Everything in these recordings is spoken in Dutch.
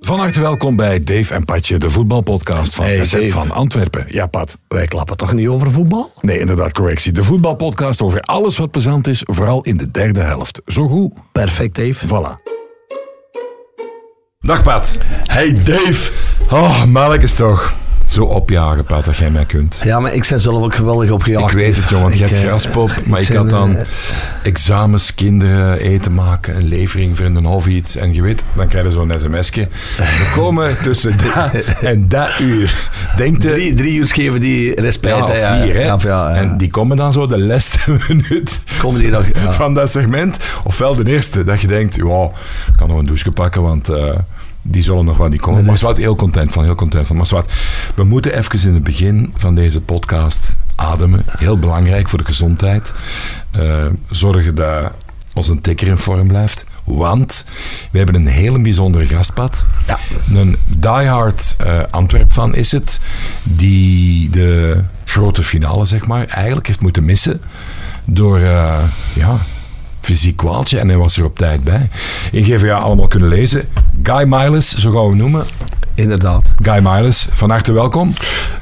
Van harte welkom bij Dave en Patje, de voetbalpodcast van Hey, SZ van Antwerpen. Ja, Pat. Wij klappen toch niet over voetbal? Nee, inderdaad, correctie. De voetbalpodcast over alles wat plezant is, vooral in de derde helft. Zo goed. Perfect, Dave. Voilà. Dag Pat. Hey Dave. Oh, mannetjes toch. Zo opjagen, Pat, dat jij mij kunt. Ja, maar ik ben zelf ook geweldig opgejaagd. Ik weet het, jongen, want je hebt eh, graspop, maar ik had dan eh, examens, kinderen, eten maken, een levering voor in een of iets. En je weet, dan krijg je zo'n sms'je. We komen tussen dat en dat uur. Denk je... Drie, drie uur geven die respect. Ja, ja. vier, hè. Ja, ja. En die komen dan zo de laatste minuut Komen die nog... Van dat segment. Ofwel de eerste, dat je denkt, ja, ik kan nog een douche pakken, want eh, die zullen nog wel niet komen. Maar Swat, heel content van, heel content van. Maar Swat, we moeten even in het begin van deze podcast ademen. Heel belangrijk voor de gezondheid. Eh, zorgen dat onze tikker in vorm blijft. Want we hebben een hele bijzondere gastpad. Ja. Een diehard eh Antwerp van is het, die de grote finale, zeg maar, eigenlijk heeft moeten missen door, eh, ja, fysiek kwaaltje. En hij was er op tijd bij. In GVA allemaal kunnen lezen. Guy Miles, zo gaan we hem noemen. Inderdaad. Guy Miles, van harte welkom.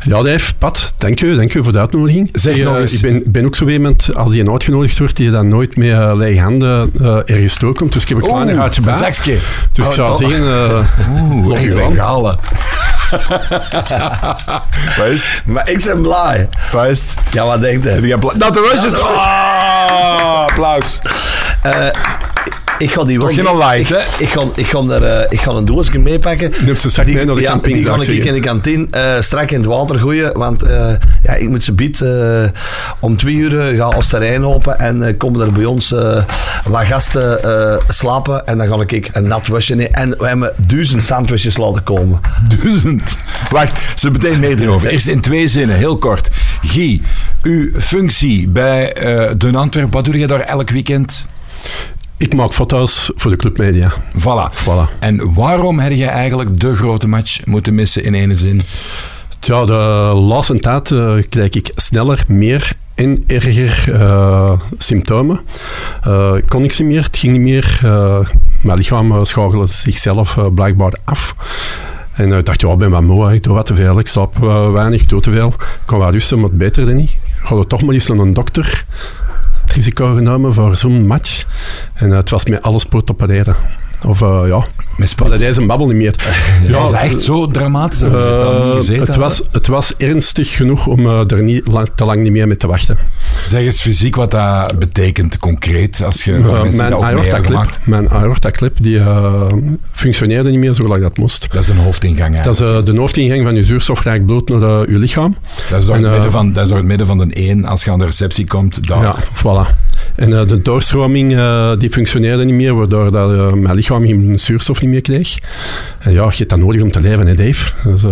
Ja, Dave, Pat, dank u, dank u voor de uitnodiging. Zeg Ik, nog eh, eens. Ik ben, ben ook zo iemand, als die uitgenodigd wordt, die dan nooit met uh, lege handen eh, ergens doorkomt. Dus ik heb een klein gaatje bij. een zakje. Dus ik Oh, zou toch? zeggen, eh Oeh, Nog het? Maar ik ben blij. Het? Ja, wat denkt je Dat was het. Ah, applaus. Ik ga die wel... Toch geen mee- light, ik, hè? Ik ga, ik, ga er, eh, ik ga een doosje meepakken. neemt ze zak mee naar de ja, camping, die ga ik in de kantine eh, strak in het water gooien. Want eh, ja, ik moet ze bied om twee uur eh, ga als terrein open. En komen er bij ons wat gasten slapen. En dan ga ik een nat wasje. En we hebben duizend sandwiches laten komen. Duizend. Wacht, ze meteen meer erover. Eerst in twee zinnen, heel kort. Guy, uw functie bij eh De Antwerp, wat doe je daar elk weekend? Ik maak foto's voor de clubmedia. Voilà. Voilà. En waarom heb je eigenlijk de grote match moeten missen in ene zin? Ja, de laatste tijd eh, krijg ik sneller, meer en erger eh, symptomen. Ik kon niks meer, het ging niet meer. Mijn lichaam schakelde zichzelf blijkbaar af. En ik dacht, ja, ik ben wat moe, ik doe wat te veel, ik slaap weinig, ik doe te veel. Ik kan wel rusten, maar beter dan niet. Ik ga toch maar eens naar een dokter. Risico genomen voor zo'n match. En eh, het was met alles opereren. Of eh, ja, Met spot. dat is een babbel niet meer. Ja, was dat echt zo dramatisch? Dat niet Eh, gezeten het, was, het was ernstig genoeg om eh, er niet lang, te lang niet meer mee te wachten. Zeg eens fysiek wat dat betekent concreet, als je Eh, mensen mijn dat ook mee hebben aorta-clip, gemaakt. mijn aorta-clip die, eh, functioneerde niet meer zoals dat moest. Dat is een hoofdingang Dat is de hoofdingang van je zuurstofrijk bloed naar je lichaam. Dat is door, en, het midden van, dat is door het midden van de één, als je aan de receptie komt, daar. Ja, voilà. En eh, de doorstroming eh, die functioneerde niet meer, waardoor dat, mijn lichaam geen zuurstof meer kreeg. En ja, je hebt dat nodig om te leven, hè, Dave. Dus, eh,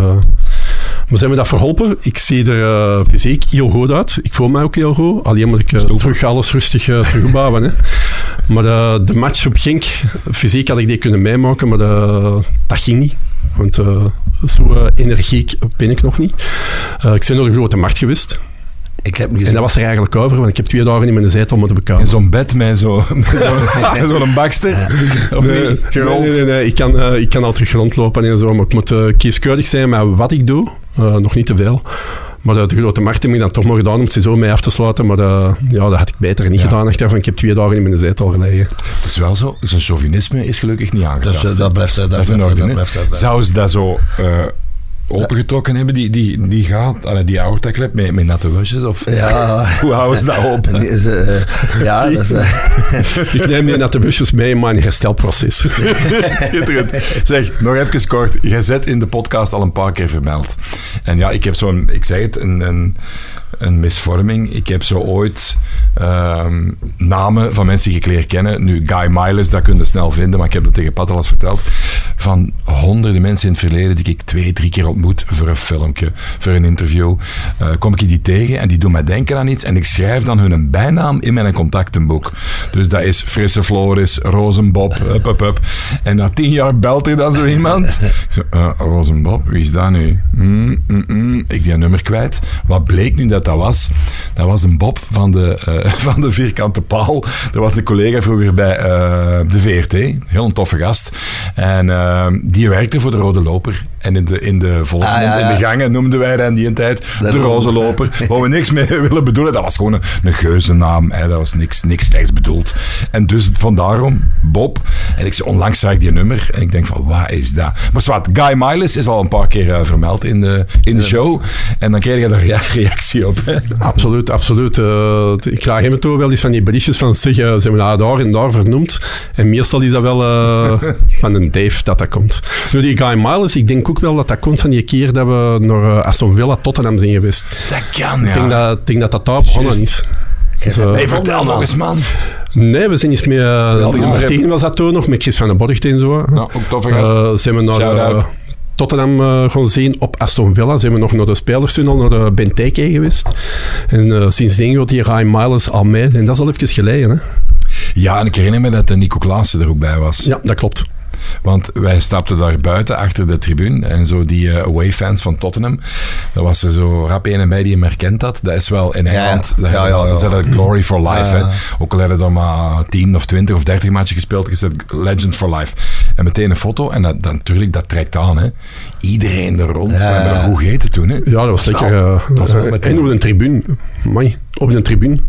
maar ze hebben dat verholpen. Ik zie er eh, fysiek heel goed uit. Ik voel mij ook heel goed. Alleen moet ik eh, terug alles rustig uh, terugbouwen. Hè. Maar eh, de match op Genk, fysiek had ik die kunnen meemaken, maar eh, dat ging niet. Want eh, zo eh, energiek ben ik nog niet. Eh, ik ben naar de grote markt geweest. Ik heb niet En gezien. dat was er eigenlijk over, want ik heb twee dagen in mijn zetel moeten In bekomen. zo'n bed met zo- zo'n met zo'n bakster. Of Nee, niet? Gerold. nee, nee, nee. Ik, kan, eh, ik kan al terug rondlopen en zo, maar ik moet eh, kieskeurig zijn met wat ik doe. Eh, nog niet te veel. Maar de grote markt heb ik dan toch maar gedaan om het zo mee af te sluiten. Maar ja, dat had ik beter niet Ja. gedaan ik heb twee dagen in mijn zetel gelegen. Het is wel zo, zijn chauvinisme is gelukkig niet aangetast. Dus, hè. dat blijft, dat dat is in blijft, orde. dat blijft, dat. Zou ze dat zo eh, opengetrokken hebben, die, die, die gaat, allee, die aorta-klep met, met natte wasjes? Of Ja. hoe houden ze dat open? Die is, eh, ja, dat is... eh, Ik neem die naar de busjes mee in mijn herstelproces. Schitterend. Zeg, nog even kort. Jij zet in de podcast al een paar keer vermeld. En ja, ik heb zo'n, ik zei het, een, een, een misvorming. Ik heb zo ooit ehm, namen van mensen die ik leer kennen. Nu, Guy Miles, dat kun je snel vinden, maar ik heb dat tegen Patalas verteld. Van honderden mensen in het verleden die ik twee, drie keer ontmoet voor een filmpje, voor een interview. eh, kom ik die tegen en die doen mij denken aan iets. En ik schrijf dan hun bijnaam in mijn contactenboek. Dus dat is Frisse Floris, Rozenbob. En na tien jaar belt er dan zo iemand. Ik zo, eh, Rozenbob, wie is dat nu? Mm, mm, mm. Ik die nummer kwijt. Wat bleek nu dat dat dat was? Dat was een Bob van de, eh, van de Vierkante Paal. Dat was een collega vroeger bij eh, de VRT. Heel een toffe gast. En eh, die werkte voor de Rode Loper. En in de, in de volksmond, Ah, ja, ja. in de gangen noemden wij dat in die tijd de, Roze Loper. Waar we niks mee willen bedoelen. Dat was gewoon een, een geuzennaam. Hè. Dat was niks, niks slechts bedoeld. En dus vandaarom Bob. En ik zei, onlangs zag ik die nummer. En ik denk van, wat is dat? Maar zwart, Guy Miles is al een paar keer eh, vermeld in de, in de show. En dan krijg je daar rea- reactie op. Hè. Absoluut, absoluut. Eh, ik krijg hem toe wel eens van die berichtjes van zeg, eh, ze hebben dat daar en daar vernoemd. En meestal is dat wel eh, van een Dave dat dat komt. Nu, die Guy Miles, ik denk ook wel dat dat komt van die keer dat we naar Aston Villa Tottenham zijn geweest. Dat kan, Ik denk ja. dat, ik denk dat dat daar begonnen is. Dus, Hey, vertel nog eens, man. nee, we zijn eens met... Uh, Martijn was dat toen nog, met Chris van den Borgt en zo. Nou, ook toffe gast. Zijn we naar Tottenham eh, gaan zien op Aston Villa. Zijn we nog naar de spelerstunnel, naar de Benteke geweest. En eh, sindsdien gaat die Ryan Miles al mee. En dat is al even geleden. Hè? Ja, en ik herinner me dat de Nico Klaassen er ook bij was. Ja, dat klopt. Want wij stapten daar buiten achter de tribune. En zo die eh, away-fans van Tottenham. Daar was er zo rap een en bij die hem herkend had. Dat is wel in Engeland. ja. Dat, Ja, ja, ja, dat is dat glory for life. Ja. Hè. Ook al hadden er maar 10 of 20 of 30 matchen gespeeld. Is dat legend for life. En meteen een foto. En dat, dat, natuurlijk, dat trekt aan. Hè. Iedereen er rond. Ja. We hebben goed gegeten toen. Hè. Ja, dat was Dat lekker. wel- eh, dat wel eh, en op de tribune. Amai, op de tribune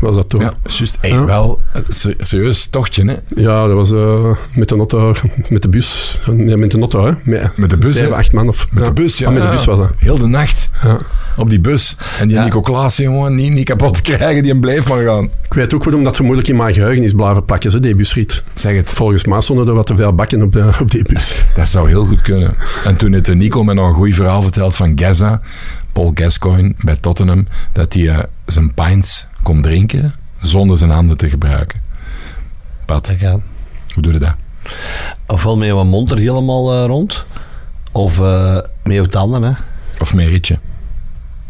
was dat toen. Ja, Ja, juist. Hey, Ja. Wel, een ser- serieus tochtje. Hè. dat was eh, met de auto, met de bus. Nee, met de auto, hè. Met, Met de bus, Zeven, acht man. Of, Met de bus, ja. Ah, met de bus was dat. Heel de nacht. Ja. Op die bus. En die Ja. Nico Klaassen, jongen, niet, niet kapot krijgen. Die bleef maar gaan. Ik weet ook waarom dat zo moeilijk in mijn geheugen is blijven plakken, hè, die busrit. Zeg het. Volgens mij stonden er wat te veel bakken op, de, op die bus. Dat zou heel goed kunnen. En toen heeft de Nico me nog een goed verhaal verteld van Gaza, Paul Gascoigne bij Tottenham, dat hij eh, zijn pints kon drinken zonder zijn handen te gebruiken. Pat, Dat hoe doe je dat? Ofwel met je mond er helemaal eh, rond. Of eh, met je tanden, hè. Of meer ritje?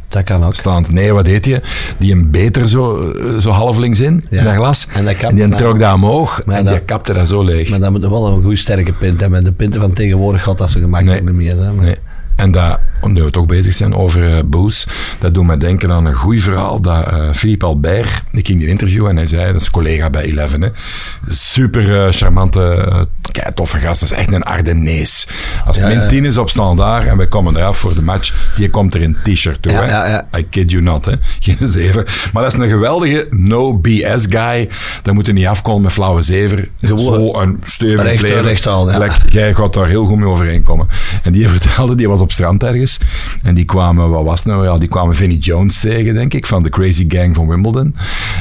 Dat kan ook. Staand. Nee, wat deed je? Die hem beter zo, zo half links in, Ja. dat glas. En dat En die dan- trok dat omhoog en dat- die kapte dat zo leeg. Maar dan moet wel een goed sterke pint hebben. De pinten van tegenwoordig gaat dat zo gemakkelijk Nee. niet meer. Hè. Maar- Nee. En dat, omdat we toch bezig zijn over eh booze, dat doet mij denken aan een goed verhaal dat eh, Philippe Albert, ik ging die interview en hij zei, dat is een collega bij Eleven, hè, super eh, charmante, kei toffe gast, dat is echt een Ardennees. Als Ja, min ja. 10 is op standaard en we komen eraf voor de match, die komt er in t-shirt toe. Ja, hè. ja. I kid you not, hè. geen zeven. Maar dat is een geweldige no-BS guy. Daar moet je niet afkomen met flauwe zever. Gewoon Zo een stevig recht- leven. recht aan, ja. Jij gaat daar heel goed mee overeenkomen. En die vertelde, die was op strand ergens. En die kwamen, wat was nou? Ja, die kwamen Vinnie Jones tegen, denk ik, van de Crazy Gang van Wimbledon.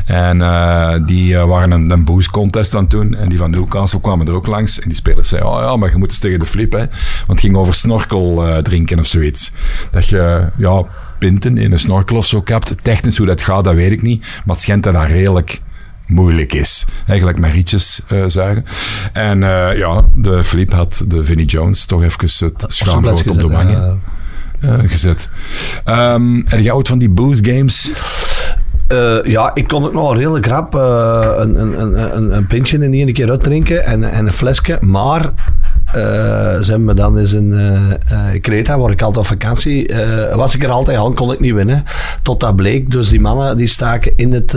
En eh, die eh, waren een, een booze contest aan het doen. En die van Newcastle kwamen er ook langs. En die spelers zeiden, oh ja, maar je moet eens tegen de flip, hè. Want het ging over snorkel eh, drinken of zoiets. Dat je, ja, pinten in een snorkel of zo kapt. Technisch hoe dat gaat, dat weet ik niet. Maar het schijnt dat dat redelijk moeilijk is. Eigenlijk met rietjes eh, zuigen. En eh, ja, de Philippe had de Vinnie Jones toch even het schaamrood op de wangen eh, gezet. Ehm en je oud van die booze games? Eh, ja, ik kon ook nog redelijk rap eh, een, een, een, een, een pintje in één keer uitdrinken en, en een flesje. Maar ze hebben me dan eens in eh eh, Creta, waar ik altijd op vakantie eh, was, ik er altijd aan, kon ik niet winnen. Tot dat bleek. Dus die mannen die staken in het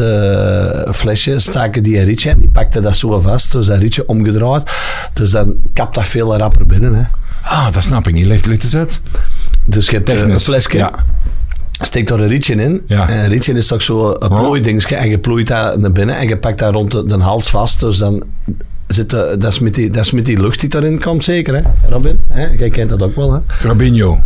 flesje, staken die een rietje en die pakten dat zo vast. Dus dat rietje omgedraaid. Dus dan kapt dat veel rapper binnen. Hè. Ah, dat snap ik niet. Leg eens uit. Dus je hebt een flesje. Ja. Steekt er een rietje in. Ja. En een rietje is toch zo een plooidingetje. En je plooit dat naar binnen en je pakt dat rond de, de hals vast. Dus dan zit dat, is met die, dat is met die lucht die erin komt, zeker, hè, Robin? Hè? Jij kent dat ook wel, hè? Robinho.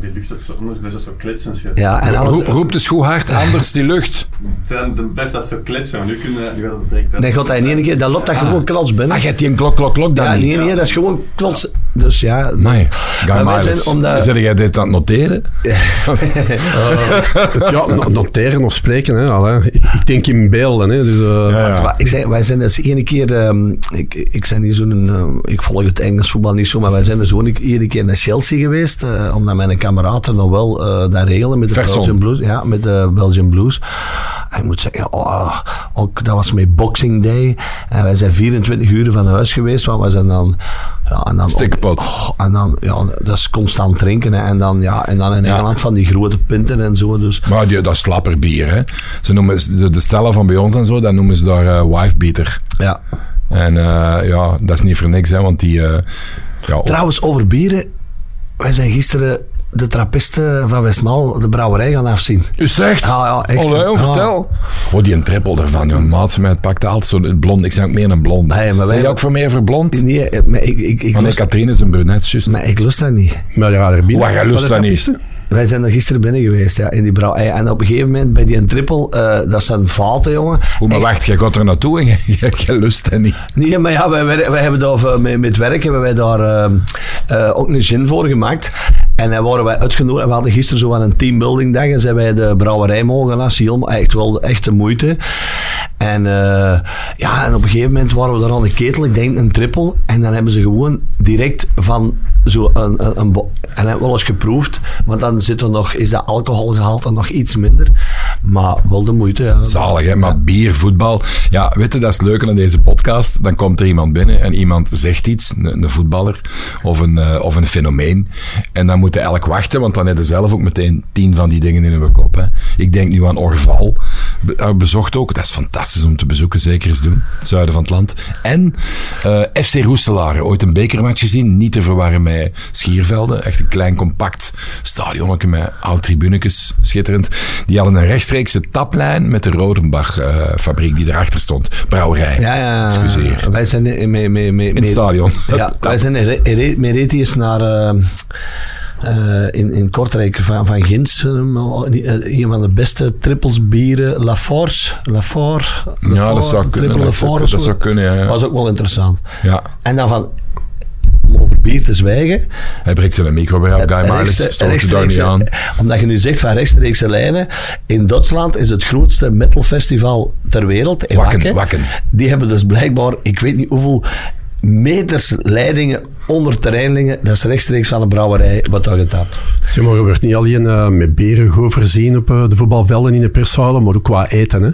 Die lucht dat is zo, anders blijft dat zo klitsen. schat. Ja, en alles... Roep, roep de schoen hard, anders die lucht. Dan, dan blijft dat zo klitsen, maar nu, kun je, nu gaat het direct. Nee, gaat dat in één keer... Dan loopt dat gewoon klots binnen. Ah, je hebt die een klok, klok, klok dan ja, niet. nee, nee, dat is gewoon klots. Dus ja... Nee, Maar wij Miles. zijn omdat- Zeg jij dit aan het noteren? ja, no- noteren of spreken. Hè, al, hè. Ik, ik denk in beelden. Hè, dus, eh, Ja, wa- Ik zei, wij zijn dus ene keer, ehm, ik, ik zijn niet zo'n, eh, ik volg het Engels voetbal niet zo, maar wij zijn dus ook iedere keer naar Chelsea geweest, eh, omdat mijn kameraden nog wel eh daar regelen met de Verson. Belgian Blues. Ja, met de Belgian Blues. En ik moet zeggen, oh, ook, dat was met Boxing Day. En wij zijn 24 uur van huis geweest, want wij zijn dan Ja, en dan, Stikpot. Oh, en dan, ja, dat is constant drinken. Hè. En dan, ja, en dan in Ja. Engeland van die grote punten en zo. Dus. Maar die, dat is slapperbier, hè. Ze noemen, de, de stellen van bij ons en zo, dat noemen ze daar eh, wifebeater. Ja. En eh, ja, dat is niet voor niks, hè, want die... eh, ja, Trouwens, over bieren. Wij zijn gisteren de trappisten van Westmaal de brouwerij gaan afzien. U zegt? Ja, ja, echt. Allee, Ja. vertel. Oh, die een trippel daarvan, joh. Maat van mij het pakte altijd zo'n blond. Ik zeg ook meer een blond. Nee, maar Zijn wij- jij ook voor meer voor blond? Nee, eh, maar ik, ik, ik, nee, lust, Katrien is een brunet, juist. maar ik lust dat niet. Maar ja, er. Wat, jij lust dat niet? Wij zijn er gisteren binnen geweest, ja, in die brouwerij. En op een gegeven moment bij die trippel, eh, dat zijn vaten, jongen. Hoe, maar Echt- wacht, jij gaat er naartoe en jij, lust dat niet. Nee, maar ja, wij, wij, wij hebben daar eh, met, met werk hebben wij daar eh, eh, ook een gin voor gemaakt. En dan waren wij uitgenodigd. En we hadden gisteren zo aan een teambuilding dag. En zijn wij de brouwerij mogen. Heel, echt wel echt de moeite. En eh, ja, en op een gegeven moment waren we daar aan de ketel. Ik denk een trippel. En dan hebben ze gewoon direct van zo een, een, een en hebben we wel eens geproefd. Want dan zit er nog, is dat alcoholgehalte nog iets minder. Maar wel de moeite. Ja. Zalig, hè? Maar bier, voetbal. Ja, weet je, dat is het leuke aan deze podcast. Dan komt er iemand binnen en iemand zegt iets, een, voetballer of een, eh, of een fenomeen. En dan moeten elk wachten, want dan hebben ze zelf ook meteen tien van die dingen in hun kop. Hè. Ik denk nu aan Orval. Eh, bezocht ook. Dat is fantastisch om te bezoeken, zeker eens doen. Het zuiden van het land. En eh, FC Roestelaren. Ooit een bekermatch gezien. Niet te verwarren met Schiervelde. Echt een klein, compact stadionnetje met oud tribunekes. Schitterend. Die hadden een rechtstreekse taplijn met de Rodenbach-fabriek die erachter stond. Brouwerij. Ja, ja. Excuseer. Wij zijn In het stadion. Ja, wij zijn Retius naar... eh, eh, in, in Kortrijk van, van Gins, eh, een van de beste trippels bieren, La Force, La Fort, La Ja, dat zou kunnen. Dat La dat zou kunnen, ja. ja. was ook wel interessant. Ja. En dan van, bier te zwijgen, Hij breekt zijn micro bij op, Guy Miles. Stoort daar niet aan. Omdat je nu zegt van rechtstreekse lijnen. In Duitsland is het grootste metalfestival ter wereld. In Wakken, Wakken. Wakken. Die hebben dus blijkbaar, ik weet niet hoeveel meters leidingen onder terreinlingen. Dat is rechtstreeks van de brouwerij wat daar getapt. Zeg maar, je wordt niet alleen eh, met beren goed voorzien op eh, de voetbalvelden in de perszalen, maar ook qua eten. Hè.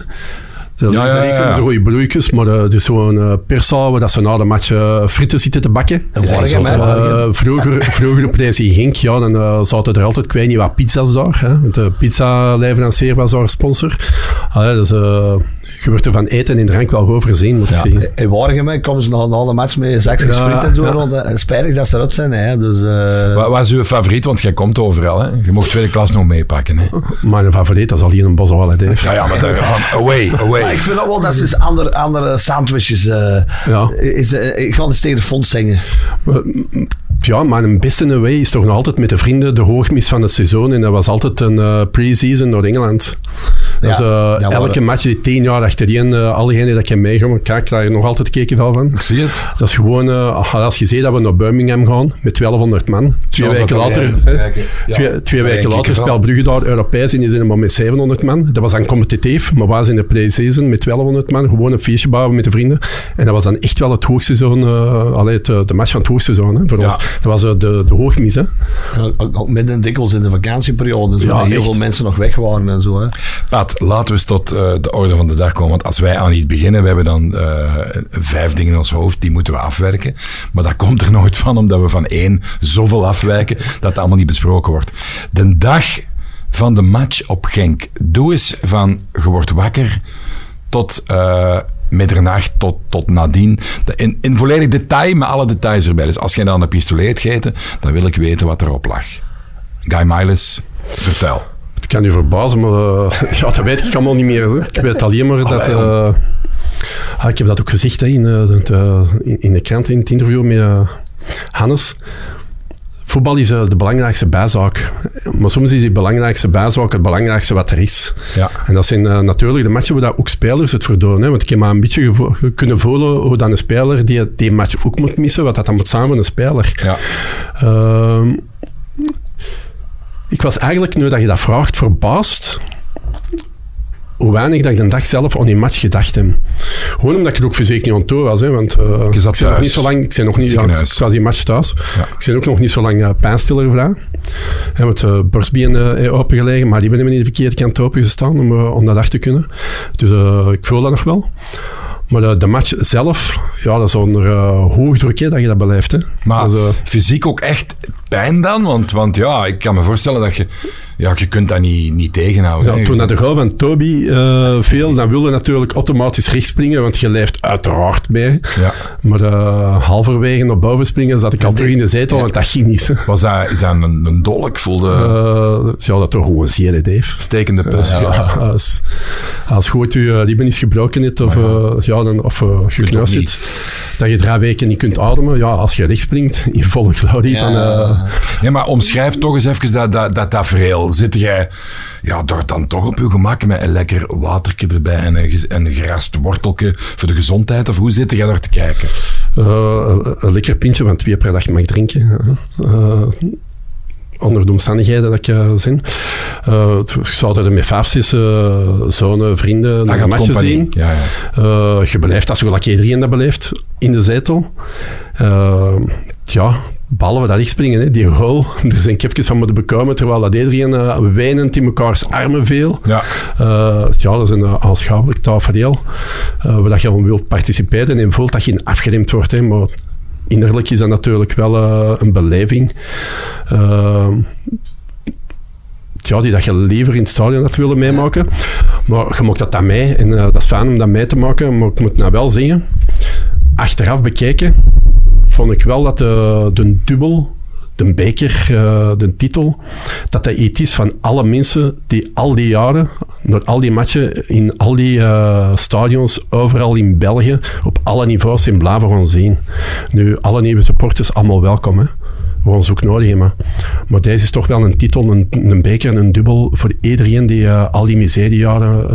Dat Ja, is ja, ja, ja. de rode broeikjes, maar eh, het is zo'n eh perszaal waar dat ze na de match eh, frieten zitten te bakken. Dat. Eh, vroeger, vroeger op deze in Genk, ja, dan eh, zaten er altijd, ik weet niet wat, pizza's daar. Hè, want de pizza-leverancier was daar sponsor. Allee, dus eh, je wordt er van eten en drank wel goed voorzien, moet ik Ja. zeggen. In Waregem komen ze na, na de match met zakjes Ja, en zo ja. En spijtig dat ze eruit zijn. Hè. Dus, eh, Wat, wat is uw favoriet? Want jij komt overal. Hè? Je mocht tweede klas nog meepakken. Hè? Mijn favoriet, dat is al hier een bos al. Ja, ja, maar daar, van away, away. maar ik vind ook wel dat ze andere, andere sandwiches... eh Ja. is, eh, ik ga eens tegen de fonds zingen. Ja, maar een beste away is toch nog altijd met de vrienden de hoogmis van het seizoen. En dat was altijd een eh, pre-season door Engeland. Ja, dus, eh, elke match die tien jaar achtereen, eh al diegenen dat ik heb meegemaakt, kijk, daar nog altijd kekenvel van. Ik zie het. Dat is gewoon, eh, als je ziet dat we naar Birmingham gaan met 1200 man. Twee weken later, hè. Ja, twee, weken later speelt Brugge daar Europees en die zijn maar met 700 man. Dat was dan competitief, maar was in de pre-season met 1200 man. Gewoon een feestje bouwen met de vrienden. En dat was dan echt wel het hoogseizoen, eh allee, het, eh, de match van het hoogseizoen hè, voor Ja. ons. Dat was eh, de, de hoogmis. Hè. Ook, midden dikwijls in de vakantieperiode. Zo, Ja, waar heel veel mensen nog weg waren en zo. Hè. Pat, laten we eens tot eh, de orde van de dag komen. Want als wij aan iets beginnen, we hebben dan eh, vijf dingen in ons hoofd, die moeten we afwerken. Maar dat komt er nooit van, omdat we van één zoveel afwijken, dat het allemaal niet besproken wordt. De dag van de match op Genk. Doe eens van, je wordt wakker, tot eh, middernacht, tot, tot nadien. In, in volledig detail, met alle details erbij. Dus als jij dan een pistolet gegeten, dan wil ik weten wat erop lag. Guy Miles, vertel. Het kan je verbazen, maar eh, ja, dat weet ik allemaal niet meer. Hè. Ik weet alleen maar dat... Eh, ah, ik heb dat ook gezegd hè, in, eh, in, in de krant, in het interview met Hannes. Voetbal is eh, de belangrijkste bijzaak. Maar soms is die belangrijkste bijzaak het belangrijkste wat er is. Ja. En dat zijn eh, natuurlijk de matchen waar dat ook spelers het voor doen. Hè? Want ik heb maar een beetje gevo- kunnen voelen hoe dan een speler die, die match ook moet missen, wat dat dan moet samen een speler. Ja. Ehm, ik was eigenlijk, nu dat je dat vraagt, verbaasd hoe weinig dat ik de dag zelf aan die match gedacht heb. Gewoon omdat ik er ook fysiek niet aan toe was. Hè, want eh, zat ik ben nog niet zo lang... Ik ben nog niet... Ja, ik was die match thuis. Ja. Ik ben ook nog niet zo lang uh, pijnstiller vrij. Hè, want uh, borstbeen uh, opengelegen, maar die ben ik niet de verkeerde kant opengestaan om, uh, om dat af te kunnen. Dus uh, ik voel dat nog wel. Maar de, de match zelf, ja, dat is onder uh, hoogdruk hè, dat je dat beleeft. Hè. Maar Dus, eh, fysiek ook echt pijn dan? Want, want ja, ik kan me voorstellen dat je... Ja, je kunt dat niet, niet tegenhouden. Ja, hè. toen naar de goal van Toby eh viel, dan wilde natuurlijk automatisch rechts springen, want je leeft uiteraard bij. Ja. Maar eh, halverwege naar boven springen zat ik al terug in de zetel, want dat ging niet. Was dat, is dat een, een dolk? Voelde Eh, ja, dat toch gewoon je, Dave. stekende? Ja, als, als goed je ribben is gebroken hebt of, eh, ja, dan, of uh, gekneusd zit, dat je drie weken niet kunt ademen, ja, als je rechts springt in volle glorie, dan... Nee, maar omschrijf toch eens even dat, dat, dat tafereel. Zit jij ja, door dan toch op je gemak met een lekker watertje erbij en een, en een worteltje voor de gezondheid? Of hoe zit jij daar te kijken? Eh, een, een lekker pintje van twee per dag mag drinken. Eh, onder de omstandigheden dat ik uh, zin. Uh, ik zou altijd met vijf, uh, zonen, vrienden naar gaat een zien. Ja, ja. Uh, je beleeft dat zoals iedereen dat beleeft in de zetel. Uh, ja, behalve dat lichtspringen, hè, die goal, er zijn kipjes van moeten bekomen, terwijl dat iedereen uh, wijnend in mekaars armen viel. Ja. Uh, ja, dat is een uh, aanschouwelijk tafereel, waar dat je gewoon wilt participeren en voelt dat je afgeremd wordt. Hè, maar innerlijk is dat natuurlijk wel een beleving. Uh, ja, die dat je liever in het stadion had willen meemaken. Maar je mocht dat dan mee en dat is fijn om dat mee te maken. Maar ik moet nou wel zeggen, achteraf bekeken, vond ik wel dat de, de dubbel de beker, uh, de titel, dat dat iets is van alle mensen die al die jaren, door al die matchen, in al die uh, stadions, overal in België, op alle niveaus in blijven gaan zien. Nu, alle nieuwe supporters, allemaal welkom, hè. We ze ook nodig hebben. Maar deze is toch wel een titel, een, een beker en een dubbel voor iedereen die uh, al die miseriejaren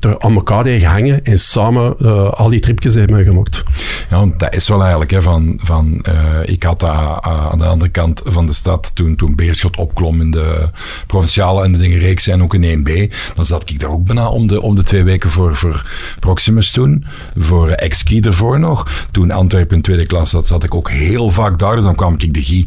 er aan elkaar heeft gehangen en samen al die tripjes hebben gemaakt. Ja, want dat is wel eigenlijk hè, van... van ik had dat aan de andere kant van de stad, toen, toen Beerschot opklom in de provinciale en de dingen reeks zijn ook in 1B, dan zat ik daar ook bijna om de, om de twee weken voor, voor Proximus toen, voor Ex-Ski ervoor nog. Toen Antwerpen in tweede klas zat, zat ik ook heel vaak daar, dus dan kwam ik de Guy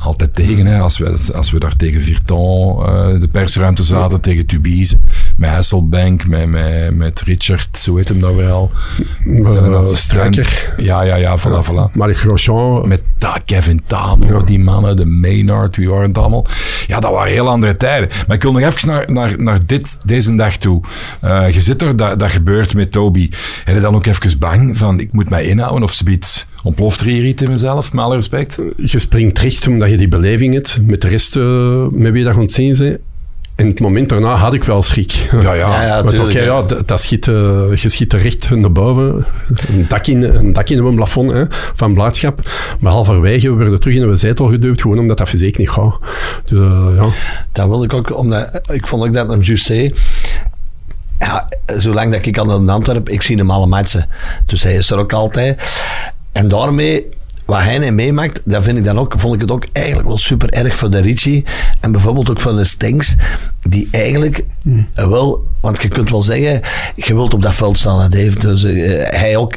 altijd tegen. Hè, als, we, als we daar tegen Virton uh, de persruimte zaten, tegen Tubize, met Hasselbank, met, met, met Richard, zo heet hem nou weer al. Uh, Strijker. Ja, ja, ja, voilà, voilà. Marie Grosjean. Met da, Kevin Tano, ja. die mannen, de Maynard, wie waren het allemaal? Ja, dat waren heel andere tijden. Maar ik wil nog even naar, naar, naar dit, deze dag toe. Uh, je zit er, dat, dat gebeurt met Toby. Heb je dan ook even bang van, ik moet mij inhouden of zoiets? Ontploft er hier iets in mezelf, met alle respect? Je springt recht omdat je die beleving hebt met de rest uh, met wie dat gaan zien zijn. En het moment daarna had ik wel schrik. Ja, ja. ja, ja, tuurlijk, okay, ja dat, dat schiet, uh, je schiet er recht naar boven. Een dak in, een, dak in een plafond hè, van blijdschap. Maar halverwege werden we terug in een zetel geduwd, gewoon omdat dat fysiek niet gaat. Dus, uh, ja. Dat wil ik ook, omdat ik vond ook dat hem juist zei. Ja, zolang dat ik aan de Antwerp, ik zie hem alle matchen. Dus hij is er ook altijd. En daarmee wat hij niet meemaakt, dat vind ik dan ook, vond ik het ook eigenlijk wel super erg voor de Richie. En bijvoorbeeld ook voor de Stengs, die eigenlijk mm. wel, want je kunt wel zeggen, je wilt op dat veld staan, hè, Dave. Dus uh, hij ook.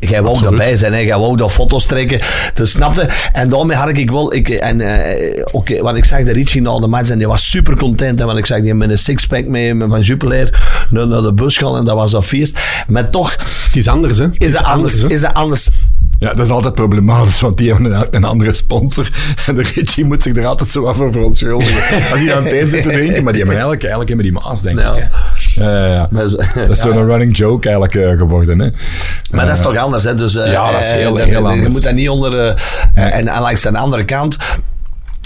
Jij wou erbij zijn, hè? jij wou daar foto's trekken. Dus snapte? En daarmee had ik wel. Ik, en, uh, okay, want ik zag de Richie na de match en die was super content. Hè, want ik zag die met een sixpack mee, met van Jupiler naar, naar de bus gaan en dat was een feest. Maar toch. Het is anders, hè? Is dat anders? Is dat anders? Ja, dat is altijd problematisch, want die hebben een, een andere sponsor. En de Richie moet zich er altijd zo af voor verontschuldigen. Als hij aan thee zit te drinken. Maar die hebben eigenlijk, eigenlijk hebben die maas, denk ja. ik. Hè. Uh, ja. Maar, dat is zo'n ja. running joke eigenlijk uh, geworden. Hè. Maar uh, dat is toch anders, hè? Dus, ja, dat is heel, heel anders. Je moet dat niet onder... En langs de andere kant...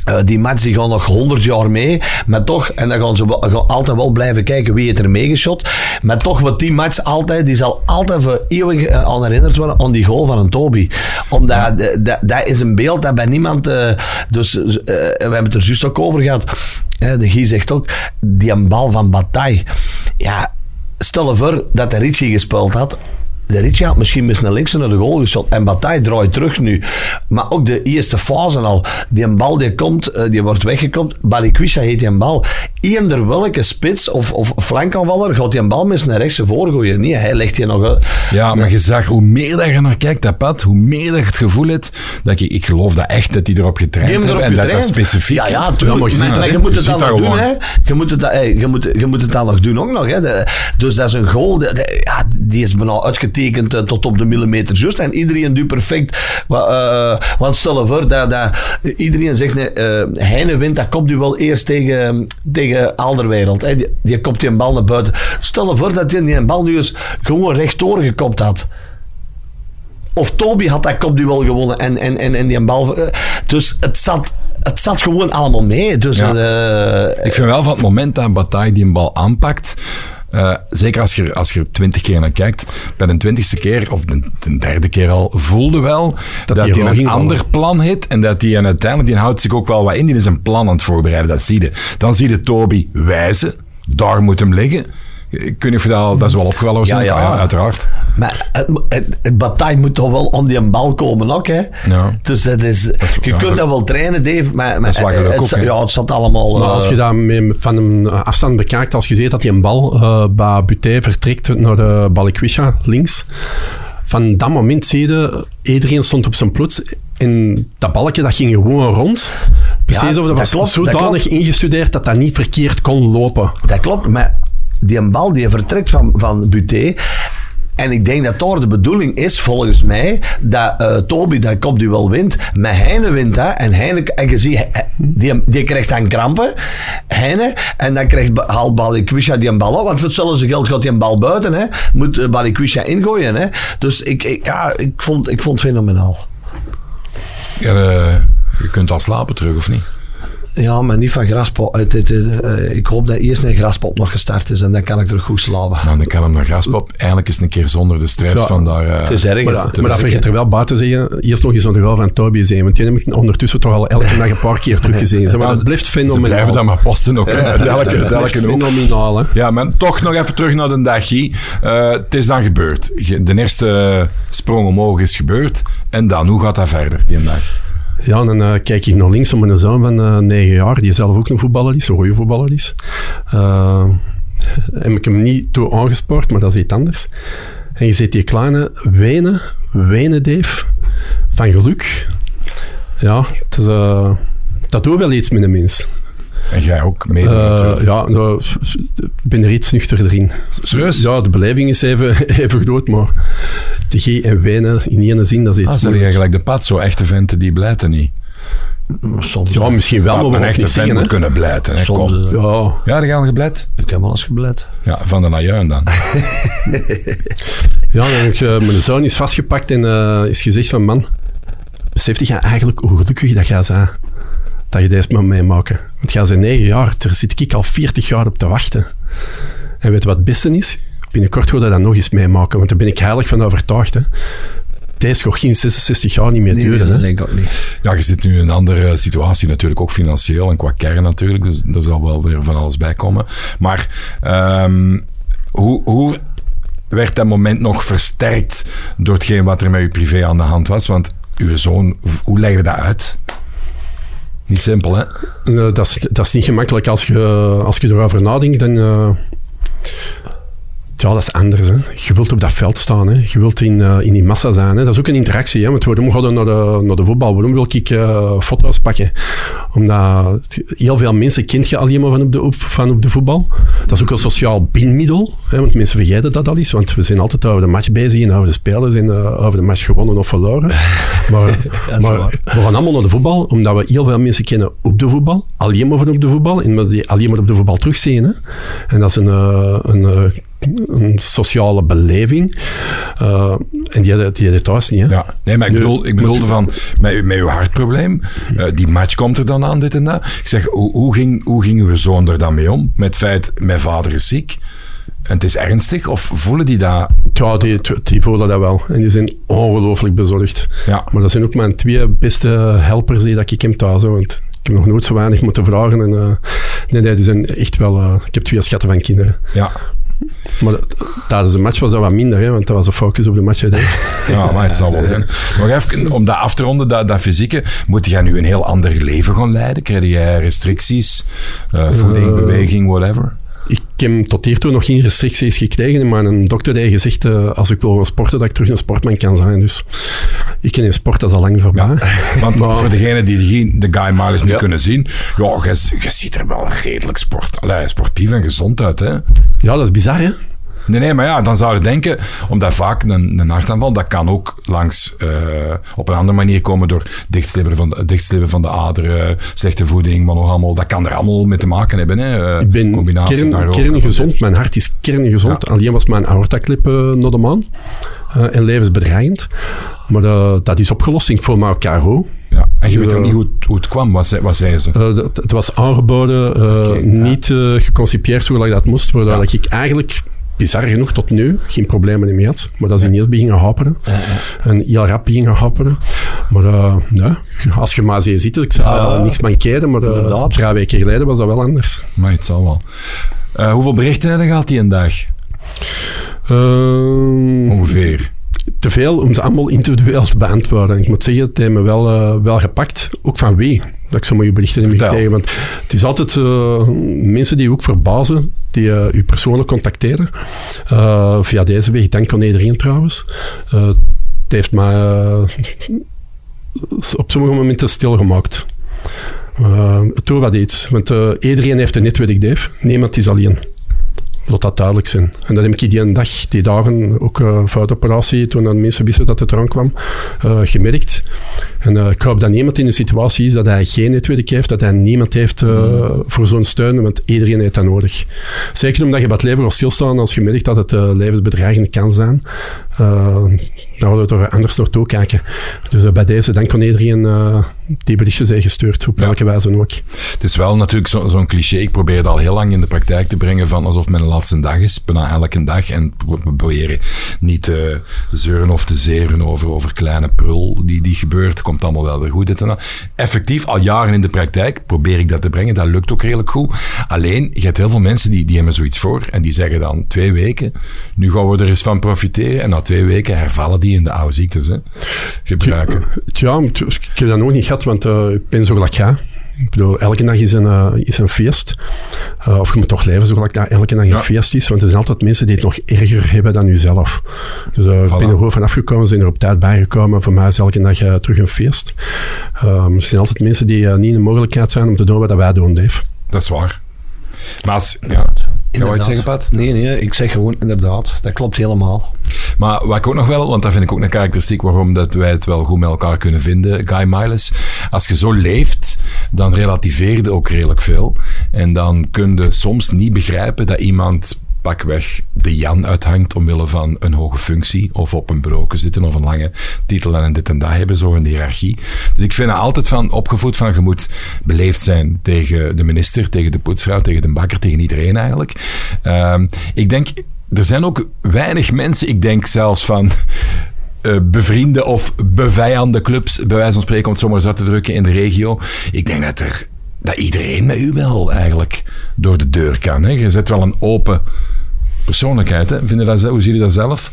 Uh, die die gaan nog 100 jaar mee. Maar toch, en dan gaan ze altijd wel blijven kijken wie het er meegeschot. Maar toch wordt die match altijd, die zal altijd voor eeuwig uh, aan herinnerd worden aan die goal van een Toby. Omdat ja. dat, dat is een beeld dat bij niemand. Dus we hebben het er juist ook over gehad. de Guy zegt ook, die een bal van Bataille. Ja, stel voor dat de Richie gespeeld had de Ritchie had misschien mis naar links naar de goal geschot. En Bataille draait terug nu. Maar ook de eerste fase al. Die een bal die komt, die wordt weggekomen. Balikwisha heet die een bal. Eender welke spits of, of flankaanvaller gaat die een bal mis naar rechts voorgooien. Nee, hij legt die nog. Ja, maar je zag, hoe meer dat je naar kijkt, dat pad, hoe meer dat je het gevoel hebt, dat ik, ik geloof dat echt dat hij erop getraind heeft. En getraind. dat dat specifiek... Ja, ja, tuurlijk. Ja, maar, maar, je, je moet het dan nog doen, hè. Je moet het, je, moet, je moet het dan nog doen ook nog, hè. Dus dat is een goal, ja, die is bijna uitgetraind uitgetekend eh, tot op de millimeter juist. En iedereen doet perfect. Eh, want stel je voor dat, dat iedereen zegt, nee, eh, Heine wint, dat komt u wel eerst tegen, tegen Alderwereld. Hè. Die, die kopt die een bal naar buiten. Stel je voor dat hij die een bal nu eens gewoon rechtdoor gekopt had. Of Toby had dat kopduel gewonnen en, en, en, en die bal... Dus het zat, het zat gewoon allemaal mee. Dus Ja. Ik vind wel van het moment dat Bataille die een bal aanpakt, eh, zeker als je, als je er twintig keer naar kijkt, bij de twintigste keer, of de, de derde keer al, voelde wel dat, hij een ging ander vallen. plan heeft en dat hij uiteindelijk, die houdt zich ook wel wat in, die is een plan aan het voorbereiden, dat zie je. Dan zie je Toby wijzen, daar moet hem liggen. Ik weet niet of je dat, dat is wel opgevallen was. Ja, ja. uiteraard. Maar het, het, het bataille moet toch wel om die bal komen ook, hè? Ja. Dus dat is, is- je ja, kunt dat wel trainen, Dave, maar, het, ook, ja, het zat allemaal... Maar eh, als je dat met, van een eh, afstand bekijkt, als je ziet dat die een bal eh bij Buté vertrekt naar de Balikwisha links, van dat moment zie je, iedereen stond op zijn plots en dat balkje dat ging gewoon rond. Precies Ja, of dat, dat was klopt, dat zodanig ingestudeerd dat dat niet verkeerd kon lopen. Dat klopt, maar die een bal die vertrekt van, van Buté. En ik denk dat daar de bedoeling is, volgens mij, dat eh Toby dat kopduel wint. Maar Heine wint dat. En Heine, en je ziet, he- die, die krijgt dan krampen. Heine. En dan krijgt, haalt Balikwisha die een bal op. Want voor hetzelfde geld gaat die een bal buiten. Hè. Moet eh, Balikwisha ingooien. Hè. Dus ik, ik, ja, ik, vond, ik vond het fenomenaal. Ja, eh, je kunt al slapen terug, of niet? Ja, maar niet van Graspot. Het- het- het, eh, ik hoop dat eerst een Graspot nog gestart is. En dan kan ik er goed slapen. Nou, dan kan hem naar Graspop. Eigenlijk is het een keer zonder de stress Ja, van daar... eh, Het is erg. Maar, dat- maar dat vergeet er wel buiten zeggen. Eerst nog eens aan de goal van Toby zijn. Want die heb ik ondertussen toch al elke dag een paar keer teruggezien. Zeg Maar dat blijft Ze fenomenaal. blijven dan maar posten ook. hè. Elke, elke fenomenaal, hè. Ja, maar toch nog even terug naar de dag, Guy. Eh, het is dan gebeurd. Je- De eerste sprong omhoog is gebeurd. En dan, hoe gaat dat verder, die dag? Ja, dan eh, kijk ik naar links om mijn zoon van eh 9 jaar, die zelf ook een voetballer is, een goede voetballer is. Eh, heb ik hem niet toe aangespoord, maar dat is iets anders. En je ziet die kleine wenen, wenen Dave, van geluk. Ja, eh, dat doet wel iets met een mens. En jij ook, mede Eh, ja, nou, ik ben er iets nuchterder in. Serieus? Ja, de beleving is even, even groot, maar de G en wenen in één zin, dat is iets Ah, zijn moeilijks. jij gelijk de pad, zo echte venten die blijten niet. Soms. Ja, misschien wel, Maar maar, een echte zeggen. moet kunnen blijten. Hè. Soms, Kom. Ja, Ja, die gaan gebleid. Ik heb wel eens gebleid. Ja, van de najuin dan. Ja, dan heb ik, eh, mijn zoon is vastgepakt en eh, is gezegd van man, besef je eigenlijk hoe gelukkig dat jij bent dat je deze moet meemaken. Want jij bent negen jaar, daar zit ik al 40 jaar op te wachten. En weet je wat het beste is? Binnenkort ga je dat nog eens meemaken, want daar ben ik heilig van overtuigd. Hè. Deze gaat geen 66 jaar niet meer duren. dat Hè. denk ik ook niet. Ja, je zit nu in een andere situatie natuurlijk, ook financieel en qua kern natuurlijk. Dus er zal wel weer van alles bij komen. Maar ehm, hoe, hoe werd dat moment nog versterkt door hetgeen wat er met je privé aan de hand was? Want uw zoon, hoe legde dat uit? Niet simpel, hè? En, eh, dat, is, dat is niet gemakkelijk als je, als je erover nadenkt. Dan, eh, ja, dat is anders. Hè. Je wilt op dat veld staan. Hè. Je wilt in, eh, in die massa zijn. Hè. Dat is ook een interactie. Hè. Want waarom gaan we naar de, naar de voetbal? Waarom wil ik eh, foto's pakken? Omdat heel veel mensen kent je alleen maar van op de, op, van op de voetbal. Dat is ook een sociaal binmiddel. Hè. Want mensen vergeten dat al eens. Want we zijn altijd over de match bezig en over de spelers en eh, over de match gewonnen of verloren. Maar, maar we gaan allemaal naar de voetbal, omdat we heel veel mensen kennen op de voetbal. Alleen maar van op de voetbal. En die alleen maar op de voetbal terugzien. Hè. En dat is een, een, een sociale beleving. Eh, en die die hadden thuis niet. Hè. Ja, nee, maar ik, bedoel, ik bedoelde van, met, uw- met uw hartprobleem, eh, die match komt er dan aan, dit en dat. Ik zeg, hoe, hoe, ging, hoe ging uw zoon er dan mee om? Met het feit, mijn vader is ziek. En het is ernstig? Of voelen die dat? Ja, die, die voelen dat wel. En die zijn ongelooflijk bezorgd. Ja. Maar dat zijn ook mijn twee beste helpers die dat ik heb thuis. Want ik heb nog nooit zo weinig moeten vragen. En, eh, nee, nee, die zijn echt wel... ik heb twee schatten van kinderen. Ja, Maar tijdens de match was dat wat minder, hè, want dat was de focus op de match. Hè, ja maar het zal wel zijn. Nog even, om dat af te ronden, dat, dat fysieke, moet jij nu een heel ander leven gaan leiden? Krijg jij restricties? Eh, voeding, beweging, whatever? Ik heb tot hiertoe nog geen restricties gekregen, maar een dokter heeft gezegd, eh, als ik wil gaan sporten, dat ik terug een sportman kan zijn. Dus ik ken in sport, dat is al lang voorbij. Want Maar- voor degenen die de Guy Miles niet kunnen zien, ja, je, je ziet er wel redelijk sport, allee, sportief en gezond uit, hè? Ja, dat is bizar, hè? Nee, nee, maar ja, dan zou je denken, omdat vaak een, een hartaanval, dat kan ook langs, eh, op een andere manier komen door dichtslippen van, de- dichtslippen van de aderen, slechte voeding, maar nog allemaal, dat kan er allemaal mee te maken hebben. Hè. eh, Ik ben combinatie kern, daarover. kerngezond, mijn hart is kerngezond. Ja. Alleen was mijn aortaklip eh naar de maan eh, en levensbedreigend. Maar eh, dat is opgelost. Ik voel me ook KRO. Ja. En je weet Ja. ook niet hoe, het- hoe het kwam, wat, zei- wat zei ze? Het was aangeboden, eh, niet eh, geconcipieerd zoals dat moest, waardoor Ja. ik eigenlijk, bizar genoeg tot nu, geen problemen meer had. Maar dat is ineens beginnen haperen. En heel rap beginnen haperen. Maar ja, als je maar ziet ik zou Ja, ja. niks mankeren, maar Inderdaad. drie weken geleden was dat wel anders. Maar het zal wel. Eh, hoeveel berichten heb je gehad die een dag? Ehm, Ongeveer. te veel om ze allemaal individueel te beantwoorden. Ik moet zeggen, het heeft me wel, eh, wel gepakt. Ook van wie dat ik sommige berichten heb gekregen. Want het is altijd mensen die ook verbazen, die eh, u persoonlijk contacteren. Eh, via deze weg, dank aan iedereen trouwens. Eh, het heeft mij op sommige momenten stilgemaakt. Uh, het doet wat iets. Want iedereen heeft een netwerk, Dave. Niemand is alleen. Laat dat duidelijk zijn. En dat heb ik die dag, die dagen, ook uh, voor de operatie, toen de mensen wisten dat het eraan kwam, uh, gemerkt. En uh, ik hoop dat niemand in de situatie is dat hij geen netwerk heeft, dat hij niemand heeft uh, voor zo'n steun, want iedereen heeft dat nodig. Zeker omdat je bij het leven wil stilstaan als je merkt dat het uh, levensbedreigend kan zijn. Dan hadden we er anders naartoe kijken. Dus bij deze dank aan iedereen die berichtjes zijn gestuurd, op welke ja. wijze ook. Het is wel natuurlijk zo'n zo cliché. Ik probeer het al heel lang in de praktijk te brengen van alsof mijn laatste dag is, bijna elke dag. En we proberen niet te zeuren of te zeren over, over kleine prul die, die gebeurt. Komt allemaal wel weer goed. En Effectief, al jaren in de praktijk probeer ik dat te brengen. Dat lukt ook redelijk goed. Alleen, je hebt heel veel mensen die, die hebben zoiets voor en die zeggen dan twee weken, nu gaan we er eens van profiteren. En na twee weken hervallen die in de oude ziektes gebruiken. Ja, ik heb dat nog niet gehad, want uh, ik ben zo gelijk. Ik bedoel, elke dag is een, uh, is een feest. Uh, of je moet toch leven zo gelijk dat elke dag een ja. feest is. Want er zijn altijd mensen die het nog erger hebben dan jezelf. Dus uh, voilà. ik ben er gewoon van afgekomen, zijn er op tijd bijgekomen. Voor mij is elke dag terug een feest. er zijn altijd mensen die niet in de mogelijkheid zijn om te doen wat wij doen, Dave. Dat is waar. Maar als... Ja. Ga je zeggen, Pat? Nee, nee, ik zeg gewoon inderdaad. Dat klopt helemaal. Maar wat ik ook nog wel, want dat vind ik ook een karakteristiek waarom dat wij het wel goed met elkaar kunnen vinden, Guy Miles. Als je zo leeft, dan relativeer je ook redelijk veel. En dan kun je soms niet begrijpen dat iemand pakweg de Jan uithangt omwille van een hoge functie of op een bureau zitten of een lange titel en dit en dat hebben, zo een hiërarchie. Dus ik vind er altijd van opgevoed van je moet beleefd zijn tegen de minister, tegen de poetsvrouw, tegen de bakker, tegen iedereen eigenlijk. Um, ik denk, er zijn ook weinig mensen, ik denk zelfs van uh, bevriende of bevijande clubs, bij wijze van spreken, om het zomaar zo te drukken in de regio. Ik denk dat er dat iedereen met u wel eigenlijk door de deur kan. Hè? Je zet wel een open persoonlijkheid. Hè? Vind je dat, hoe zie je dat zelf?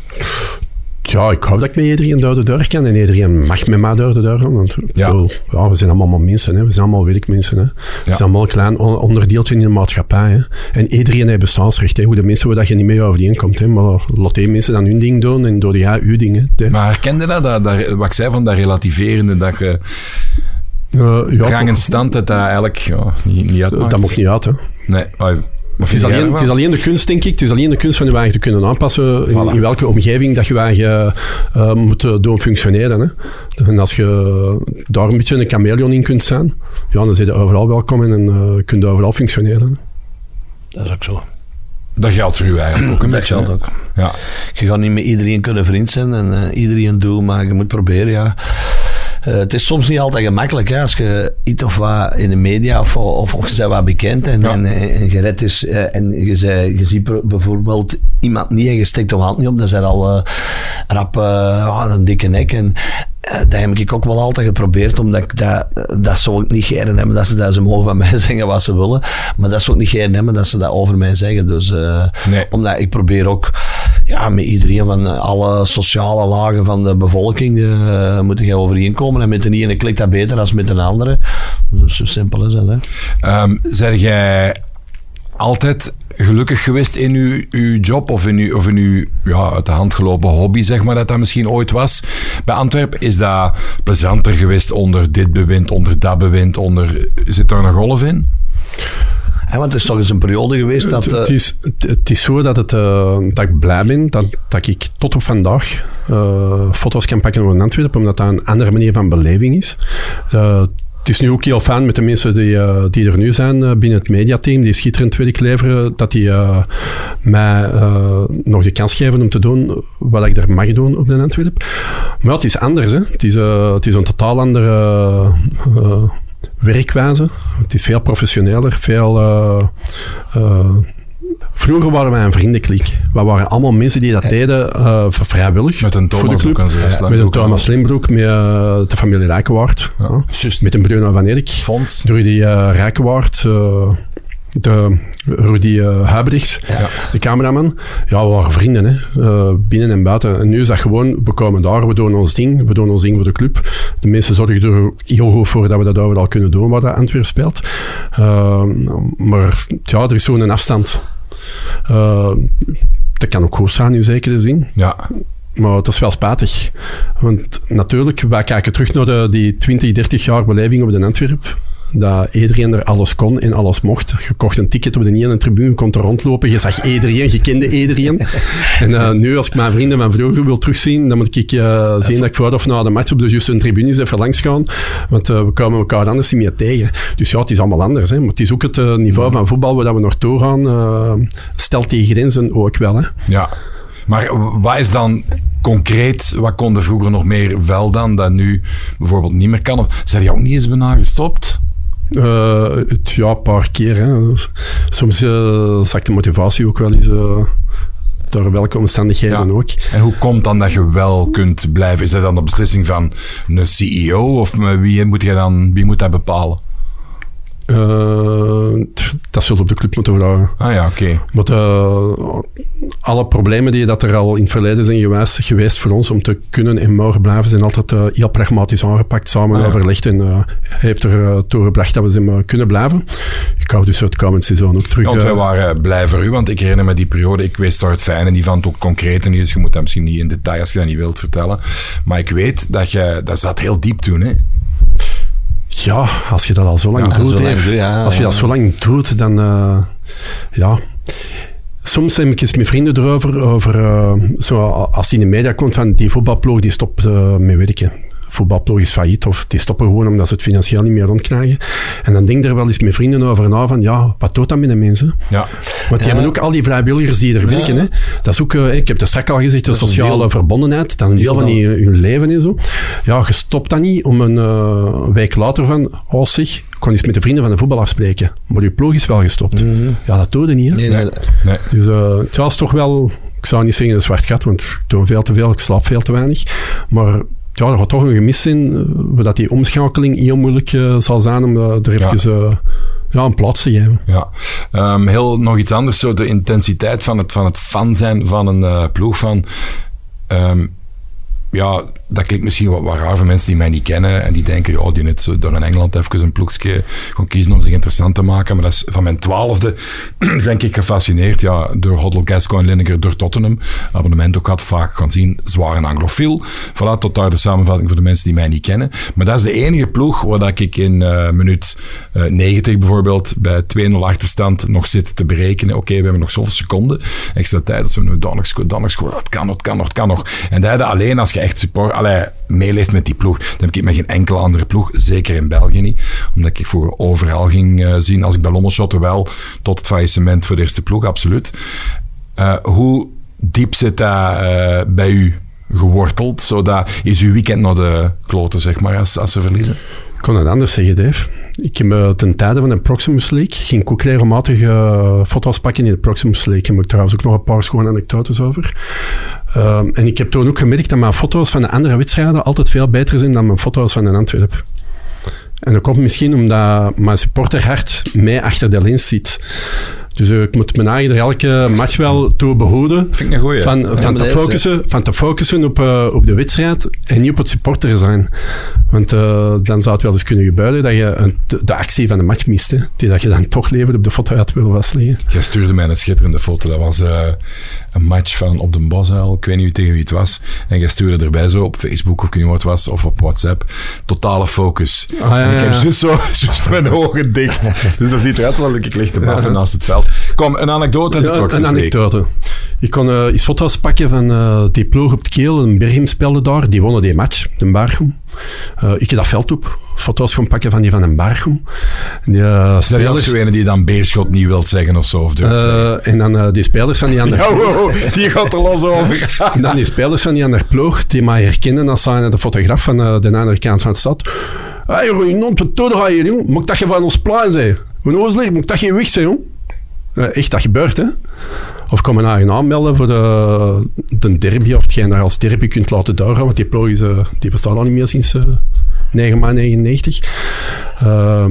Ja, ik hoop dat ik met iedereen door de deur kan en iedereen mag met mij door de deur gaan. Want ja. Bedoel, ja, we zijn allemaal mensen, hè. we zijn allemaal werkmensen. Hè. We ja. zijn allemaal een klein onderdeeltje in de maatschappij. Hè. En iedereen heeft bestaansrecht. Hè. Hoe de mensen waar dat je niet mee overeenkomt. Hè. Maar laat die mensen dan hun ding doen en door jij uw ding. Hè. Maar herkende dat, dat, dat, wat ik zei van dat relativerende, dat je... Uh, ja, gang en stand dat dat eigenlijk ja, niet, niet uitmaakt. Dat mocht niet uit, hè. Nee, oh, het is, alleen, het is alleen de kunst, denk ik. Het is alleen de kunst van je wagen te kunnen aanpassen voilà. in, in, welke omgeving dat je wagen uh, moet doen functioneren. Hè. En als je daar een beetje een chameleon in kunt zijn, ja, dan zit je overal welkom en uh, kun je overal functioneren. Hè. Dat is ook zo. Dat geldt voor u eigenlijk ook een dat beetje. geldt ook. Ja. Je gaat niet met iedereen kunnen vriend zijn en uh, iedereen doen, maar je moet proberen, ja. Uh, het is soms niet altijd gemakkelijk hè, als je iets of wat in de media of, of, of je bent wat bekend en, ja. en, en, je is uh, en je, zei, je ziet bijvoorbeeld iemand niet en je steekt de hand niet op, dat is er al uh, rap oh, een dikke nek. En, dat heb ik ook wel altijd geprobeerd, omdat ik dat, dat zou ik niet geren hebben, dat ze, dat ze mogen van mij zeggen wat ze willen, maar dat zou ik niet geren hebben dat ze dat over mij zeggen. Dus, nee. omdat ik probeer ook ja, met iedereen van alle sociale lagen van de bevolking uh, moeten gaan overeenkomen en met de ene klikt dat beter dan met een andere. Dus zo simpel is dat. Hè. Um, zeg jij altijd gelukkig geweest in uw, uw job of in uw, of in uw ja, uit de hand gelopen hobby, zeg maar, dat dat misschien ooit was bij Antwerpen? Is dat plezanter geweest onder dit bewind, onder dat bewind, onder... Zit daar een golf in? Hè, want het is toch eens een periode geweest dat... Het, eh, het is, het, is zo dat, het, eh, dat ik blij ben dat, dat ik tot op vandaag eh, foto's kan pakken over Antwerpen, omdat dat een andere manier van beleving is. Het is nu ook heel fijn met de mensen die, die er nu zijn binnen het mediateam, die schitterend werk leveren, dat die mij nog de kans geven om te doen wat ik er mag doen op de Antwerp. Maar ja, het is anders. Hè? Het, is, het is een totaal andere werkwijze. Het is veel professioneler, veel... eh, eh, Vroeger waren wij een vriendenklik. We waren allemaal mensen die dat deden eh, vrijwillig. Met een voor de Thomas club. ook aan zijn Met een Thomas Limbroek, met de familie Rijkenwaard. Ja. Juist. Met een Bruno van Erik. Fons. Rudy uh, Rijkenwaard. De Rudy uh, Huibrechts, Ja. de cameraman. Ja, we waren vrienden, hè. Eh, binnen en buiten. En nu is dat gewoon, we komen daar, we doen ons ding, we doen ons ding voor de club. De mensen zorgen er heel goed voor dat we dat overal kunnen doen waar dat Antwerp speelt. Eh, maar ja, er is zo'n afstand. Dat kan ook goed zijn in zekere zin. Ja. Maar het is wel spijtig. Want natuurlijk, wij kijken terug naar de, die 20, 30 jaar beleving op de Antwerp. Dat iedereen er alles kon en alles mocht. Je kocht een ticket op de ene tribune, je kon er rondlopen, je zag iedereen, je kende iedereen. En uh, nu, als ik mijn vrienden van vroeger wil terugzien, dan moet ik uh, zien dat ik voor of na de match op de juiste tribune even langs gaan. Want uh, we komen elkaar anders niet meer tegen. Dus ja, het is allemaal anders. Hè. Maar het is ook het niveau van voetbal waar we nog doorgaan. Uh, stelt die grenzen ook wel. Hè. Ja. Maar wat is dan concreet, wat konden vroeger nog meer wel dan, dat nu bijvoorbeeld niet meer kan? Of zijn die ook niet eens bijna gestopt? Uh, het, ja, een paar keer. Hè. Soms uh, zakt de motivatie ook wel eens uh, door welke omstandigheden ja. ook. En hoe komt dan dat je wel kunt blijven? Is dat dan de beslissing van een CEO of wie moet, je dan, wie moet dat bepalen? Uh, dat zult op de club moeten vragen. Ah ja, oké. Okay. uh, alle problemen die dat er al in het verleden zijn geweest, geweest voor ons om te kunnen en mogen blijven, zijn altijd uh, heel pragmatisch aangepakt, samen ah, ja. overlegd en heeft er toegebracht dat we ze kunnen blijven. Ik hou dus het komend seizoen ook terug. Ja, want wij waren blij voor u, want ik herinner me die periode, ik wist daar het fijne niet van, het ook concreet niet is. Je moet dat misschien niet in detail als je dat niet wilt vertellen. Maar ik weet dat je, dat zat heel diep toen, hè? Ja, als je dat al zo lang ja, doet, zo lang, ja, als je dat zo lang doet, dan uh, ja. Soms heb ik eens met vrienden erover, over, uh, zo, als die in de media komt van die voetbalploeg die stopt uh, met werken. Voetbalploeg is failliet of die stoppen gewoon omdat ze het financieel niet meer rondkrijgen. En dan denk er wel eens met vrienden over na van ja, wat doet dat met de mensen? Ja. Want die ja. hebben ook al die vrijwilligers die er werken. Hè. Dat is ook, uh, ik heb het straks al gezegd, de sociale deel, verbondenheid. Dat is een deel van je, je leven en zo. Ja, je stopt dat niet om een uh, week later van, oh zeg, ik kon eens met de vrienden van de voetbal afspreken. Maar je ploeg is wel gestopt. Mm -hmm. Ja, dat doe je niet. Hè. Nee, nee. nee. Dus uh, het was toch wel, ik zou niet zeggen een zwart gat, want ik doe veel te veel, ik slaap veel te weinig. Maar ja, er gaat toch een gemis in, dat die omschakeling heel moeilijk uh, zal zijn om uh, er even ja. Uh, ja, een plaats te geven. Ja, um, heel nog iets anders, zo de intensiteit van het, van het fan zijn van een uh, ploeg van... Um, ja, dat klinkt misschien wat, raar voor mensen die mij niet kennen en die denken, ja, die net zo door in Engeland even een ploegje gewoon kiezen om zich interessant te maken. Maar dat is van mijn twaalfde denk ik gefascineerd, ja, door Hoddle, Gascoigne, Lineker, door Tottenham. Abonnement ook had vaak gaan zien, zwaar een anglofiel. Voilà, tot daar de samenvatting voor de mensen die mij niet kennen. Maar dat is de enige ploeg waar dat ik in uh, minuut uh, 90 bijvoorbeeld bij 2-0 achterstand nog zit te berekenen. Oké, we hebben nog zoveel seconden. Extra tijd, dat zo, nou, dan nog dat kan nog, dat kan nog, dat kan nog. En dat alleen als je echt support, allee, meeleeft met die ploeg. Dan heb ik met geen enkele andere ploeg, zeker in België niet. Omdat ik voor overal ging uh, zien, als ik bij Lommelschotten wel, tot het faillissement voor de eerste ploeg, absoluut. Uh, hoe diep zit dat uh, bij u geworteld? Zodat is uw weekend naar de kloten, zeg maar, als, als ze verliezen? Ik kon het anders zeggen, Dave. Ik heb uh, ten tijde van de Proximus League ging ik regelmatig foto's pakken in de Proximus League. Daar heb ik trouwens ook nog een paar schone anekdotes over. Uh, en ik heb toen ook gemerkt dat mijn foto's van de andere wedstrijden altijd veel beter zijn dan mijn foto's van een Antwerp. En dat komt misschien omdat mijn supporterhart mij achter de lens zit. Dus uh, ik moet mijn eigen elke match wel toe behoeden. Vind ik een goeie. Van, van, te focussen, van te focussen op, uh, op de wedstrijd en niet op het supporter zijn. Want uh, dan zou het wel eens kunnen gebeuren dat je een, de, actie van de match mist. Hè, die dat je dan toch levend op de foto had willen vastleggen. Jij stuurde mij een schitterende foto. Dat was uh, een match van op de Bosuil. Ik weet niet tegen wie het was. En jij stuurde erbij zo op Facebook of ik weet niet wat het was. Of op WhatsApp. Totale focus. Ah, ja, en ik heb juist zo juist mijn ogen dicht. dus dat ziet eruit alsof ik lig te baffen naast het veld. Kom, een anekdote uit de ja, Een anekdote. Ik kon uh, eens foto's pakken van uh, die ploeg op het keel. Een Berghem speelde daar. Die wonnen die match. De Bargum. Uh, ik heb dat veld op. Foto's gaan pakken van die van een Bargum. Die. Zijn die dan Beerschot niet wilt zeggen of zo? Of en dan die spelers van die andere... ja, wow, die gaat er los over. en dan die spelers van die andere ploeg, die mij herkennen als zijn de fotograaf van de andere kant van de stad. Hé, hey, je noemt het je, joh. Moet dat je van ons plein zijn? Hoe moet dat je weg zijn, joh? Echt, dat gebeurt? Of kom je naar aanmelden voor de, de derby, of hetgeen dat je als derby kunt laten doorgaan, want die ploeg is, uh, die bestaat al niet meer sinds uh, 9 maart 99. Uh,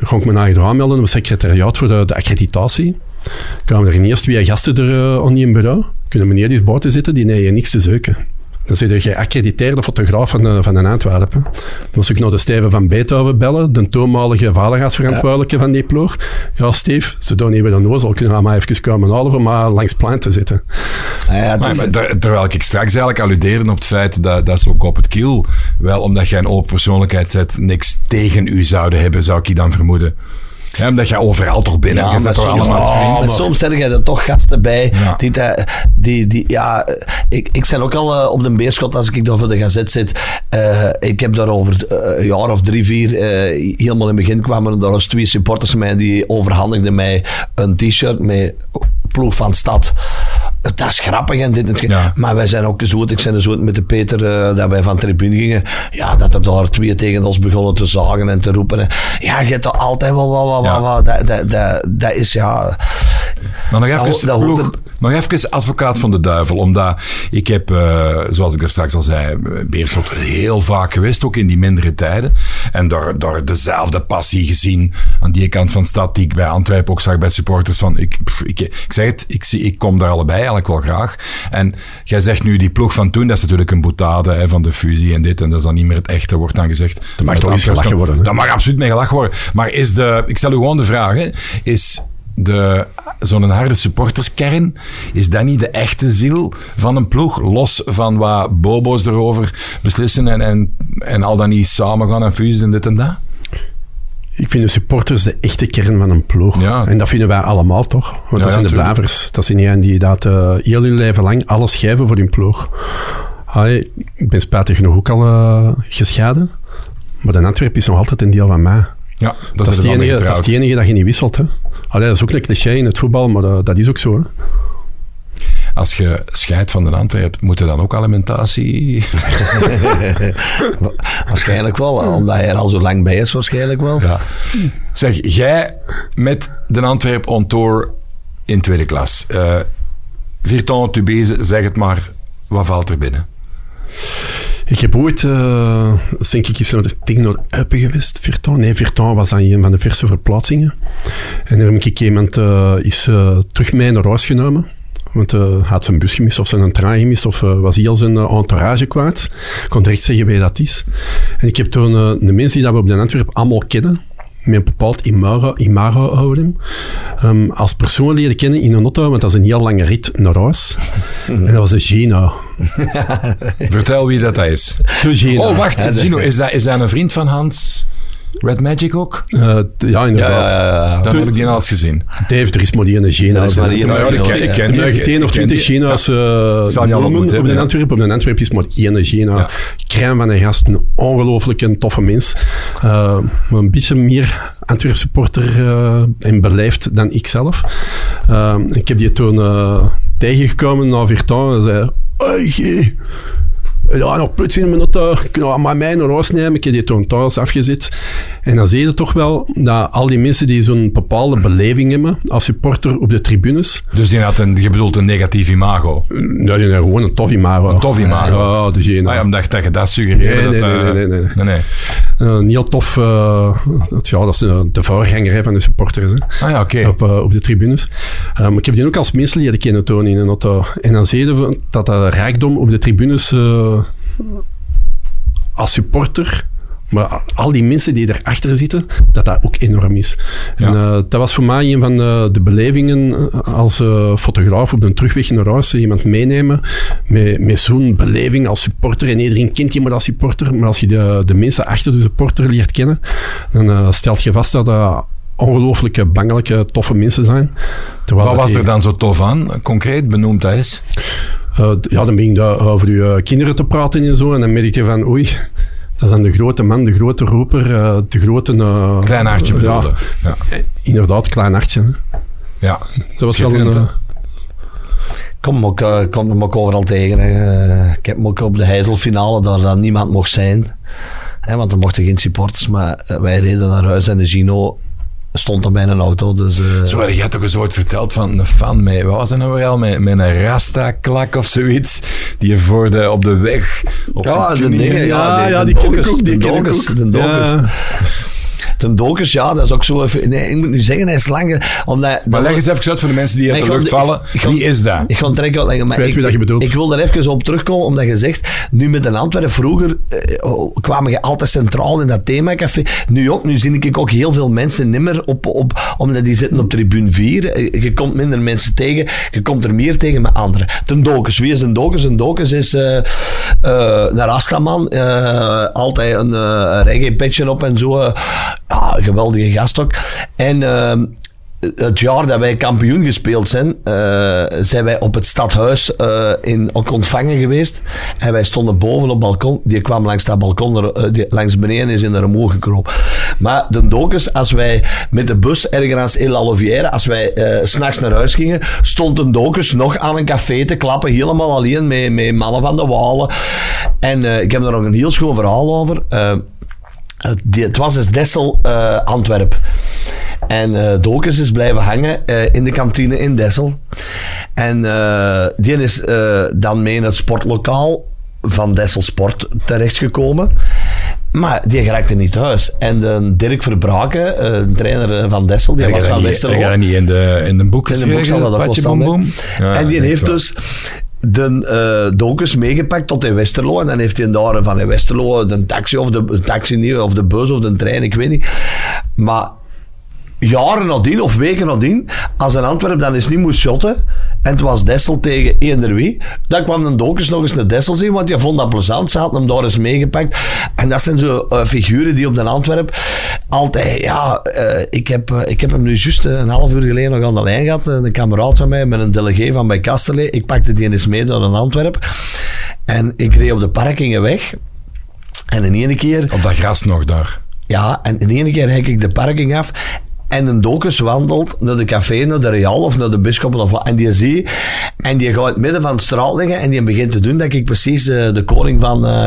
ga ik me naar aanmelden op het secretariaat voor de, de accreditatie. Kwamen er eerst twee gasten er uh, aan in bureau. Kunnen meneer die buiten zitten, die nee, niks te zoeken. Dan zit je geaccrediteerde fotograaf van, de, van de Antwerpen. Dan moest ik naar de Steven van Beethoven bellen, de toenmalige vadergasverantwoordelijke van die ploeg. Ja, Steve, ze doen niet de nozel, kunnen we maar even komen halen om maar langs plein te zitten. Ja, maar, maar, terwijl ik straks eigenlijk alludeerde op het feit dat, dat ze ook op het kiel, wel omdat jij een open persoonlijkheid zet, niks tegen u zouden hebben, zou ik je dan vermoeden. Ja, omdat je overal toch binnen ja, je zit toch allemaal oh, maar soms zijn er toch gasten bij die, die, die, ja, ik, ik ben ook al uh, op de beerschot als ik daar voor de gazet zit. Uh, ik heb daar over uh, een jaar of drie, vier, helemaal in het begin kwamen er was twee supporters mij die overhandigden mij een t-shirt met ploeg van stad dat is grappig en dit en Maar wij zijn ook zo, ik zijn zo met de Peter, uh, dat wij van tribune gingen. Ja, dat er daar twee tegen ons begonnen te zagen en te roepen. Ja, je hebt er altijd wel wat, wat, wat, wat. Dat, dat, dat, dat is ja... Maar nog even, dat, ploeg, nog even advocaat van de duivel, omdat ik heb, uh, zoals ik er straks al zei, Beerschot heel vaak geweest, ook in die mindere tijden. En door, door dezelfde passie gezien aan die kant van de stad die ik bij Antwerpen ook zag bij supporters. Van, ik, ik, ik zeg het, ik, zie, ik kom daar allebei eigenlijk wel graag. En jij zegt nu die ploeg van toen, dat is natuurlijk een boetade hè, van de fusie en dit. En dat is dan niet meer het echte, wordt dan gezegd. Dat mag toch niet gelachen worden? Dat mag absoluut mee gelachen worden. Maar is de, ik stel u gewoon de vraag, hè, is de, zo'n harde supporterskern, is dat niet de echte ziel van een ploeg? Los van wat bobo's erover beslissen en, en, en al dan niet samen gaan en fusie en dit en dat? Ik vind de supporters de echte kern van een ploeg. Ja. En dat vinden wij allemaal toch? Want dat zijn de blavers. Dat zijn die die dat uh, heel hun leven lang alles geven voor hun ploeg. Allee, ik ben spijtig genoeg ook al uh, gescheiden. Maar de Antwerp is nog altijd een deel van mij. Ja, dat, is, het enige, dat is het enige dat je niet wisselt. Hè. Allee, dat is ook een cliché in het voetbal, maar dat, dat is ook zo. Hè. Als je scheidt van de Antwerp, moet er dan ook alimentatie? waarschijnlijk wel, omdat hij er al zo lang bij is, waarschijnlijk wel. Ja. Zeg, jij met de Antwerp on tour in tweede klas. Uh, Virton, Tubeze, zeg het maar, wat valt er binnen? Ik heb ooit, uh, denk ik, eens naar Eupen geweest, Virton. Nee, Virton was aan een van de verse verplaatsingen. En daar heb ik iemand uh, is, uh, terug mee naar huis genomen. Want uh, had zijn bus gemist of zijn trein gemist of was hij al zijn entourage kwijt. Ik kon direct zeggen wie dat is. En ik heb toen de mensen die dat we op de Antwerp allemaal kennen, met een bepaald imago, imago houden. Um, als persoon leren kennen in een auto, want dat is een heel lange rit naar huis. en dat was een Gino. Vertel wie dat is. De Gino. Oh, wacht. Gino, is dat, is dat een vriend van Hans? Red Magic ook? Uh, ja, inderdaad. Ja, ja, ja. Dan heb ik die al eens gezien. Dave, er is maar die ene Gina. is maar die ja, ik ken, ik ken die. 10 of 20 Gina's uh, noemen op de Antwerp. Op de Antwerp is maar één Gina. Ja. Crème van een gast, een ongelooflijk een toffe mens. Uh, maar een beetje meer Antwerp supporter uh, en beleefd dan ik zelf. Ik heb die toen tegengekomen naar Virton en zei... Oei, ja, nog plotseling in mijn auto, kunnen maar mij naar huis nemen. Ik heb die thuis afgezet. En dan zie je toch wel dat al die mensen die zo'n bepaalde beleving hebben als supporter op de tribunes. Dus die had een, je bedoelt een negatief imago? Ja, die had gewoon een tof imago. Een tof imago? Ja, dus geen, ah, ja, omdat dat je dat suggereerde. Nee, nee, dat, nee, nee, nee, nee. Uh, een heel tof, dat, ja, dat is de voorganger van de supporters. Hè, ah ja, oké. Op, op de tribunes. maar ik heb die ook als mensen leren kennen een auto. En dan zie je dat dat rijkdom op de tribunes als supporter Maar al die mensen die erachter zitten, dat dat ook enorm is. En eh, dat was voor mij een van de, de belevingen eh, als eh, fotograaf op de terugweg naar huis. Iemand meenemen met, met zo'n beleving als supporter. En iedereen kent je maar als supporter. Maar als je de, de mensen achter de supporter leert kennen, dan eh, stelt je vast dat dat ongelooflijke, bangelijke, toffe mensen zijn. Terwijl Wat was die- er dan zo tof aan? Concreet, benoemd dat eens. eh, ja, dan begin je daar over je eh, kinderen te praten en zo. En dan merk je van, oei, dat is dan de grote man, de grote roeper, eh, de grote... eh, Klein hartje ja, bedoelde. Ja. inderdaad, klein hartje. hè. ja. Dat was wel een... Eh, Kom hem ook, kom hem ook overal tegen. hè. Ik heb hem ook op de Heizelfinale, daar dan niemand mocht zijn. Hè, want er mochten geen supporters, maar wij reden naar huis en de Gino stond er bij een auto. Dus, eh, Zo had je toch eens ooit verteld van een fan met, wat was dat nou weer al, met, met een rasta-klak of zoiets, die je voor de, op de weg op Ja, de dingen, ja, Ja, die, ja, die ken ik dokers, ook, die ken ik ook. De dokers. Ja. Dat is ook zo even... Nee, ik moet nu zeggen, hij is langer... Omdat, Maar leg eens even uit voor de mensen die uit de lucht vallen. Wie is dat? Ik ga het direct uitleggen. Maar Ik wie dat je bedoelt. Ik wil er even op terugkomen, omdat je zegt, nu met een Antwerpen, vroeger eh, oh, kwamen je altijd centraal in dat themacafé. Nu ook, nu zie ik ook heel veel mensen nimmer op, op omdat die zitten op tribune 4. Eh, Je komt minder mensen tegen, je komt er meer tegen met anderen. Ten Dokers, wie is een Dokers? Een Dokers is een Rastaman, eh, altijd een reggae-petje op en zo. Ja, geweldige gast ook. En... ehm, het jaar dat wij kampioen gespeeld zijn, eh, zijn wij op het stadhuis eh, in, ontvangen geweest. En wij stonden boven op het balkon. Die kwam langs dat balkon, eh, langs beneden is in er omhoog gekropen. Maar de dokers, als wij met de bus ergens in La Louvière, als wij s s'nachts naar huis gingen, stond een dokers nog aan een café te klappen, helemaal alleen met, met mannen van de Walen. En ik heb daar nog een heel schoon verhaal over. Eh, het, die- was dus Dessel uh, Antwerp. En uh, Dokers is blijven hangen uh, in de kantine in Dessel. En die is dan mee in het sportlokaal van Dessel Sport terechtgekomen. Maar die geraakte niet thuis. En de Dirk Verbraken, de trainer van Dessel, die was van Westerlo. dat niet in de, in de boek In de boek zal dat ook staan, en die heeft dus de uh, dokers meegepakt tot in Westerlo. En dan heeft hij daar van in Westerlo de taxi of de, taxi of de bus of de trein, ik weet niet. Maar jaren nadien of weken nadien, als een Antwerp dan eens niet moest shotten, en het was Dessel tegen eender wie, dan kwam een dokers nog eens naar Dessel zien, want die vond dat plezant. Ze had hem daar eens meegepakt. En dat zijn zo uh, figuren die op de Antwerp altijd, ja, uh, ik, heb, uh, ik heb hem nu juist een half uur geleden nog aan de lijn gehad, een kameraad van mij met een delegé van bij Kasterlee. Ik pakte die eens mee naar een Antwerp. En ik reed op de parkingen weg. En in ene keer... Op dat gras nog daar. Ja, en in ene keer rijd ik de parking af. En een dokers wandelt naar de café, naar de Real of naar de Bisschoppen of wat. En die zie en die gaat in het midden van het straat liggen en die begint te doen dat ik precies uh, de koning van uh,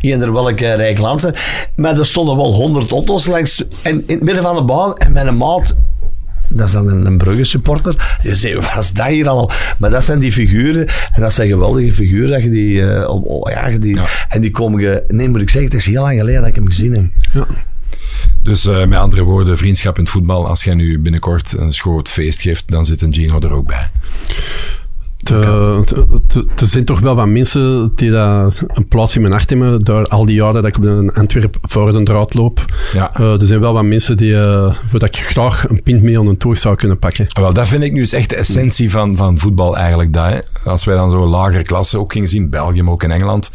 eender welk uh, rijk land. Maar er stonden wel honderd auto's langs en in het midden van de baan en met een maat dat is dan een, een Brugge supporter. Je zegt, wat is dat hier allemaal? Maar dat zijn die figuren. En dat zijn geweldige figuren. Dat je die, uh, oh, ja, die, ja. En die komen... Nee, moet ik zeggen, het is heel lang geleden dat ik hem gezien heb. Ja. Dus uh, met andere woorden, vriendschap in het voetbal. Als jij nu binnenkort een groot feest geeft, dan zit een Gino er ook bij. Er zijn toch wel wat mensen die dat een plaats in mijn hart hebben door al die jaren dat ik op de Antwerp voor de draad loop. Ja. Uh, er zijn wel wat mensen die, uh, waar ik graag een pint mee aan een toog zou kunnen pakken. Wel, dat vind ik nu eens echt de essentie van, van voetbal eigenlijk. Dat, hè. Als wij dan zo lagere klassen ook gingen zien, België, maar ook in Engeland.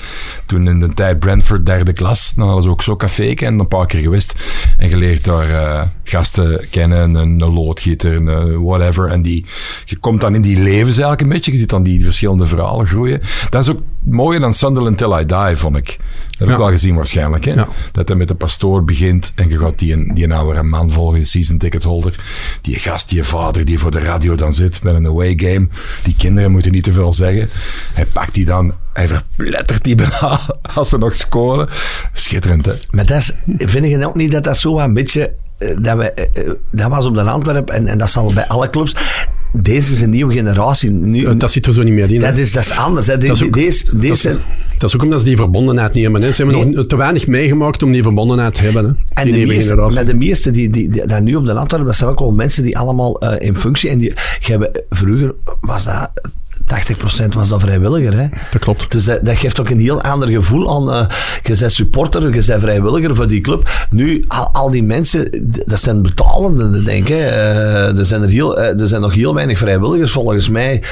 Toen in de tijd Brentford derde klas, dan hadden ze ook zo'n café en een paar keer geweest. En geleerd daar uh, gasten kennen, een, een loodgieter, een whatever. En die, je komt dan in die levens eigenlijk een beetje. Je ziet dan die verschillende verhalen groeien. Dat is ook mooier dan Sunderland Till I Die, vond ik. Dat heb ik Ja. wel gezien waarschijnlijk. Hè? Ja. Dat hij met de pastoor begint en je gaat die, een- die oude man volgen, season ticket holder. Die gast, die vader die voor de radio dan zit met een away game. Die kinderen moeten niet te veel zeggen. Hij pakt die dan, hij verplettert die bijna als ze nog scoren. Schitterend, hè? Maar dat is, vind je ook niet dat dat zo een beetje... eh, Dat, we, eh, eh, dat was op de Antwerp en, en dat zal bij alle clubs. Deze is een nieuwe generatie. Nu, Uh, dat zit er zo niet meer in. dat, is, dat is anders. Hè. De- Dat is ook- deze, deze dat, is, zijn- dat is ook omdat ze die verbondenheid niet hebben. Hè. Ze hebben Nee. nog te weinig meegemaakt om die verbondenheid te hebben. Hè. En die de nieuwe meeste, generatie. met de meeste die, die, die, nu op de Antwerpen, dat zijn ook wel mensen die allemaal eh, in functie. En die, hebt- vroeger was dat 80% was dat vrijwilliger. Hè? Dat klopt. Dus dat, dat geeft ook een heel ander gevoel aan. eh, je bent supporter, je bent vrijwilliger voor die club. Nu, al, al die mensen, dat zijn betalenden, denk ik. Eh, er, zijn er, heel, eh, er zijn nog heel weinig vrijwilligers, volgens mij.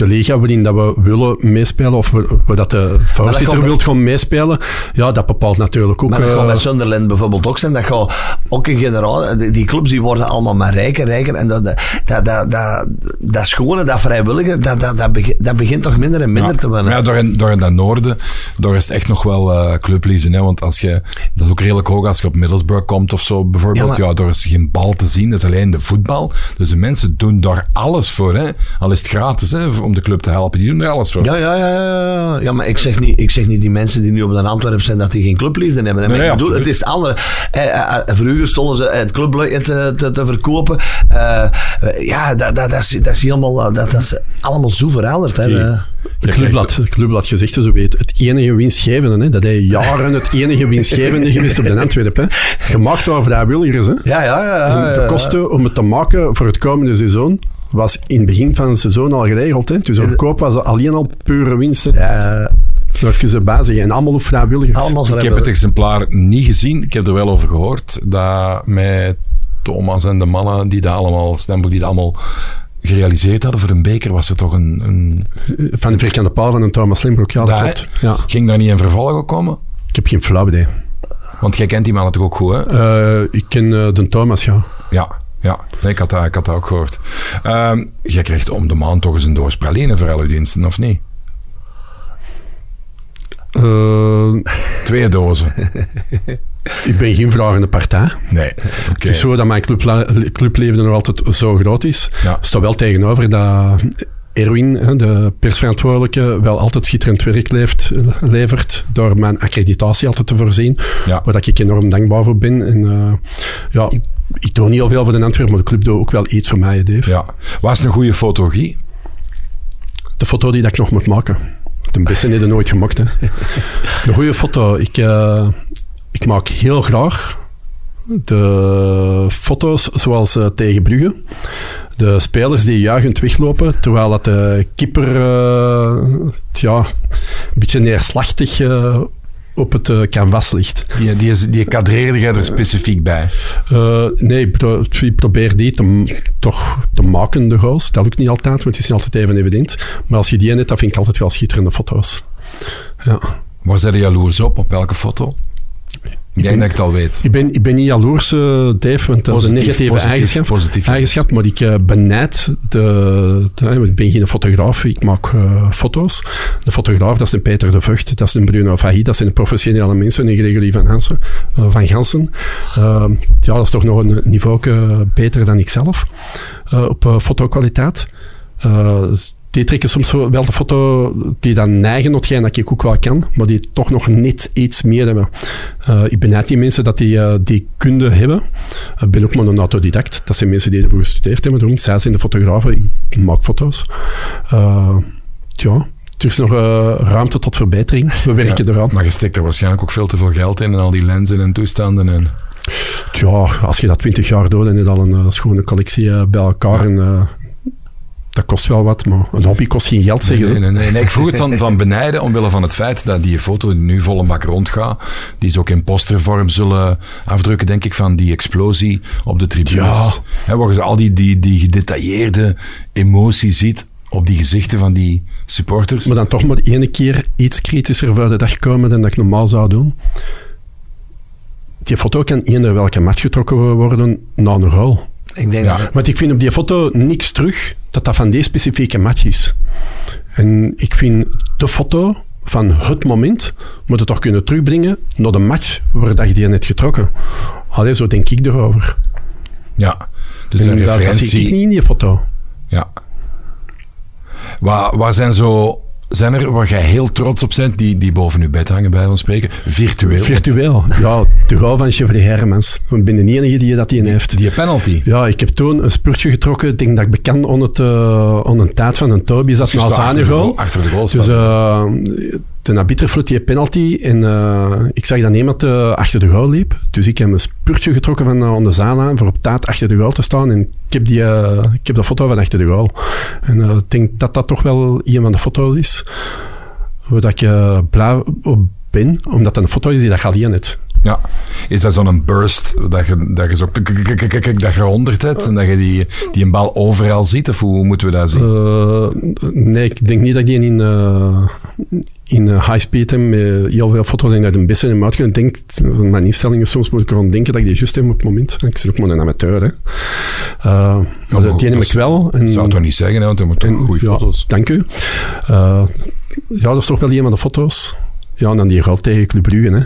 De liga waarin dat we willen meespelen, of we, we dat de voorzitter wil gaan meespelen, ja, dat bepaalt natuurlijk ook... Maar dat eh, gaat bij Sunderland bijvoorbeeld ook zijn. Dat gaat ook een generaal. Die, die clubs die worden allemaal maar rijker, rijker. En dat, dat, dat, dat, dat, dat schone, dat vrijwillige, dat, dat, dat, begint, dat begint toch minder en minder Ja. te worden. ja, door in, door in dat noorden, daar is het echt nog wel eh clubliefde. Hè? Want als je, dat is ook redelijk hoog als je op Middlesbrough komt of zo bijvoorbeeld. Ja, Ja, maar- daar is geen bal te zien, dat is alleen de voetbal. Dus de mensen doen daar alles voor. Hè? Al is het gratis hè, om de club te helpen, die doen er alles voor. Ja, ja, ja, ja, ja. Ja, maar ik zeg, niet, ik zeg niet die mensen die nu op de Antwerpen zijn dat die geen clubliefde hebben. Nee, ik bedoel, absoluut. het is andere. Eh, eh, eh, vroeger stonden ze het clublicht te, te, te verkopen. Ja, dat, dat, dat, is, dat is helemaal, dat, dat is allemaal zo veranderd. Hè. Eh, Het clubblad, het clubblad gezegd, zo weet het enige winstgevende. Hè, dat hij jaren het enige winstgevende geweest op de Antwerpen. Hè. Gemaakt door vrijwilligers. Hè. Ja, ja, ja. ja, de ja. kosten om het te maken voor het komende seizoen was in het begin van het seizoen al geregeld. Hè. Dus de verkoop was alleen al pure winsten. Ja, Nog even erbij zeggen. En allemaal op vrijwilligers. allemaal Ik heb het exemplaar niet gezien. Ik heb er wel over gehoord. Dat met Thomas en de mannen die dat allemaal, Stemboek, die dat allemaal gerealiseerd hadden voor een beker, was er toch een... een Van de vierkante paal van een Thomas Limbroek. Ja, dat Daar- klopt. Ja. ging daar niet een vervolg op komen? Ik heb geen flauw idee. Want jij kent die man natuurlijk ook goed, hè? Eh, ik ken eh, de Thomas, ja. Ja, ja. Nee, ik, had dat, ik had dat ook gehoord. Ehm, jij krijgt om de maand toch eens een doos praline voor al uw diensten, of niet? Eh, Twee dozen. ik ben geen vragende partij. Nee. Het is zo dat mijn clubleven nog altijd zo groot is. Ja. Staat wel tegenover dat Erwin, de persverantwoordelijke, wel altijd schitterend werk leeft, levert door mijn accreditatie altijd te voorzien. Ja. Waar ik enorm dankbaar voor ben. En uh, ja, ik doe niet heel veel voor de Antwerpen, maar de club doet ook wel iets voor mij, Dave. Ja. Was een goede foto, Guy? De foto die dat ik nog moet maken. Ten beste niet nooit gemaakt. Hè. De goede foto. Ik, uh, ik maak heel graag de foto's zoals uh, tegen Brugge. De spelers die juichend weglopen, terwijl dat de keeper uh, ja, een beetje neerslachtig uh, op het canvas ligt. Die, die, die kadreerde jij er specifiek bij? Nee, ik, pro ik probeer die te, toch te maken, de goals. Dat lukt niet altijd, want het is niet altijd even evident. Maar als je die hebt, dan vind ik altijd wel schitterende foto's. Ja. Waar zijn je jaloers op? Op welke foto? Ik denk dat ik het al weet. Ik ben, ik ben niet jaloers, uh, Dave, want dat positief, is een negatieve positief, eigenschap. Positief, eigenschap maar ik uh, benijd de, de, Ik ben geen fotograaf, ik maak uh, foto's. De fotograaf, dat is een Peter de Vught, dat is een Bruno Fahy, dat zijn professionele mensen, een Gregory van, Hansen, van Gansen. ja, dat is toch nog een niveau beter dan ikzelf op fotokwaliteit die trekken soms wel de foto die dan neigen hetgeen dat ik ook wel kan, maar die toch nog net iets meer hebben. Uh, ik benijd die mensen dat die uh, die kunde hebben. Ik ben ook maar een autodidact. Dat zijn mensen die ervoor gestudeerd hebben. Daarom, zij zijn de fotografen. Ik maak foto's. Uh, ja, er is nog ruimte tot verbetering. We werken ja, eraan. Maar je steekt er waarschijnlijk ook veel te veel geld in en al die lenzen en toestanden. En... Ja, als je dat twintig jaar doet en je dan een schone collectie bij elkaar en dat kost wel wat, maar een hobby kost geen geld, zeggen nee, nee, nee, nee, Ik vroeg het van, van benijden omwille van het feit dat die foto die nu vol een bak rondgaat, die ze ook in postervorm zullen afdrukken, denk ik, van die explosie op de tribunes. Ja. Waar je al die, die, die gedetailleerde emotie ziet op die gezichten van die supporters. Maar dan toch maar de ene keer iets kritischer voor de dag komen dan dat ik normaal zou doen. Die foto kan eender welke match getrokken worden na een goal. Ik denk ja. dat... Want ik vind op die foto niks terug dat dat van die specifieke match is. En ik vind de foto van het moment moet het toch kunnen terugbrengen naar de match waar dat je die net getrokken. Allee, zo denk ik erover. Ja, dus en een referentie... dat zie ik niet in die foto. Ja. Waar, waar zijn zo... Zijn er waar jij heel trots op bent, die, die boven uw bed hangen, bij van spreken? Virtueel? Virtueel, ja. De goal van Chevrolet Hermans. Ik ben de enige die dat in heeft. Die penalty? Ja, ik heb toen een spurtje getrokken. Ik denk dat ik bekend on, het, uh, een tijd van een Toby zat na zijn goal. Achter de goal Dus uh, de arbiter floot die penalty en eh, ik zag dat iemand uh, achter de goal liep. Dus ik heb een spurtje getrokken van uh, de zaal aan voor op tijd achter de goal te staan. En ik heb, die, ik heb de foto van achter de goal. En ik denk dat dat toch wel een van de foto's is waar ik blij ben, omdat dat een foto is die dat Galia net. Ja. Is dat zo'n burst dat je, dat je zo dat je honderd hebt en dat je die, die een bal overal ziet? Of hoe moeten we dat zien? Uh, nee, ik denk niet dat je in, uh, in high speed heb met heel veel foto's en dat een beste in uit kunt. Ik denk, van mijn instellingen soms moet ik erom denken dat ik die juist heb op het moment. Ik zit ook maar een amateur. Hè. Uh, maar dat neem ik wel. En, zou het toch niet zeggen, hè, want er moeten goede ja, foto's. Dank u. ja, dat is toch wel een van de foto's. Ja, en dan die rol tegen Club Brugge, hè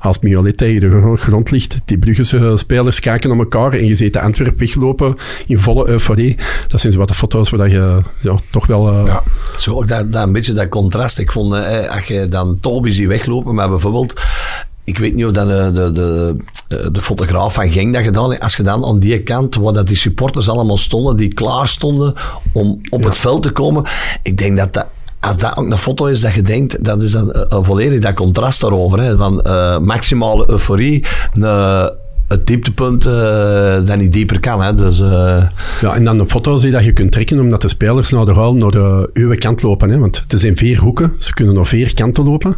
als Miolet tegen de grond ligt, die Bruggese spelers kijken naar elkaar en je ziet de Antwerp weglopen in volle euforie. Dat zijn zo wat de foto's waar je ja, toch wel... Uh... Ja. Zo ook dat, dat, een beetje dat contrast. Ik vond, eh, als je dan Toby ziet weglopen, maar bijvoorbeeld... Ik weet niet of dan de, de, de, de fotograaf van Genk dat gedaan heeft. Als je dan aan die kant, waar dat die supporters allemaal stonden, die klaar stonden om op het veld te komen. Ik denk dat dat als dat ook een foto is dat je denkt, dat is uh, volledig dat contrast daarover. Hè, van uh, maximale euforie, het dieptepunt uh, dat niet dieper kan. Hè, dus, Ja, en dan een foto zie dat je kunt trekken omdat de spelers naar de ruil naar de uwe kant lopen. Hè, want het zijn vier hoeken, ze kunnen naar vier kanten lopen.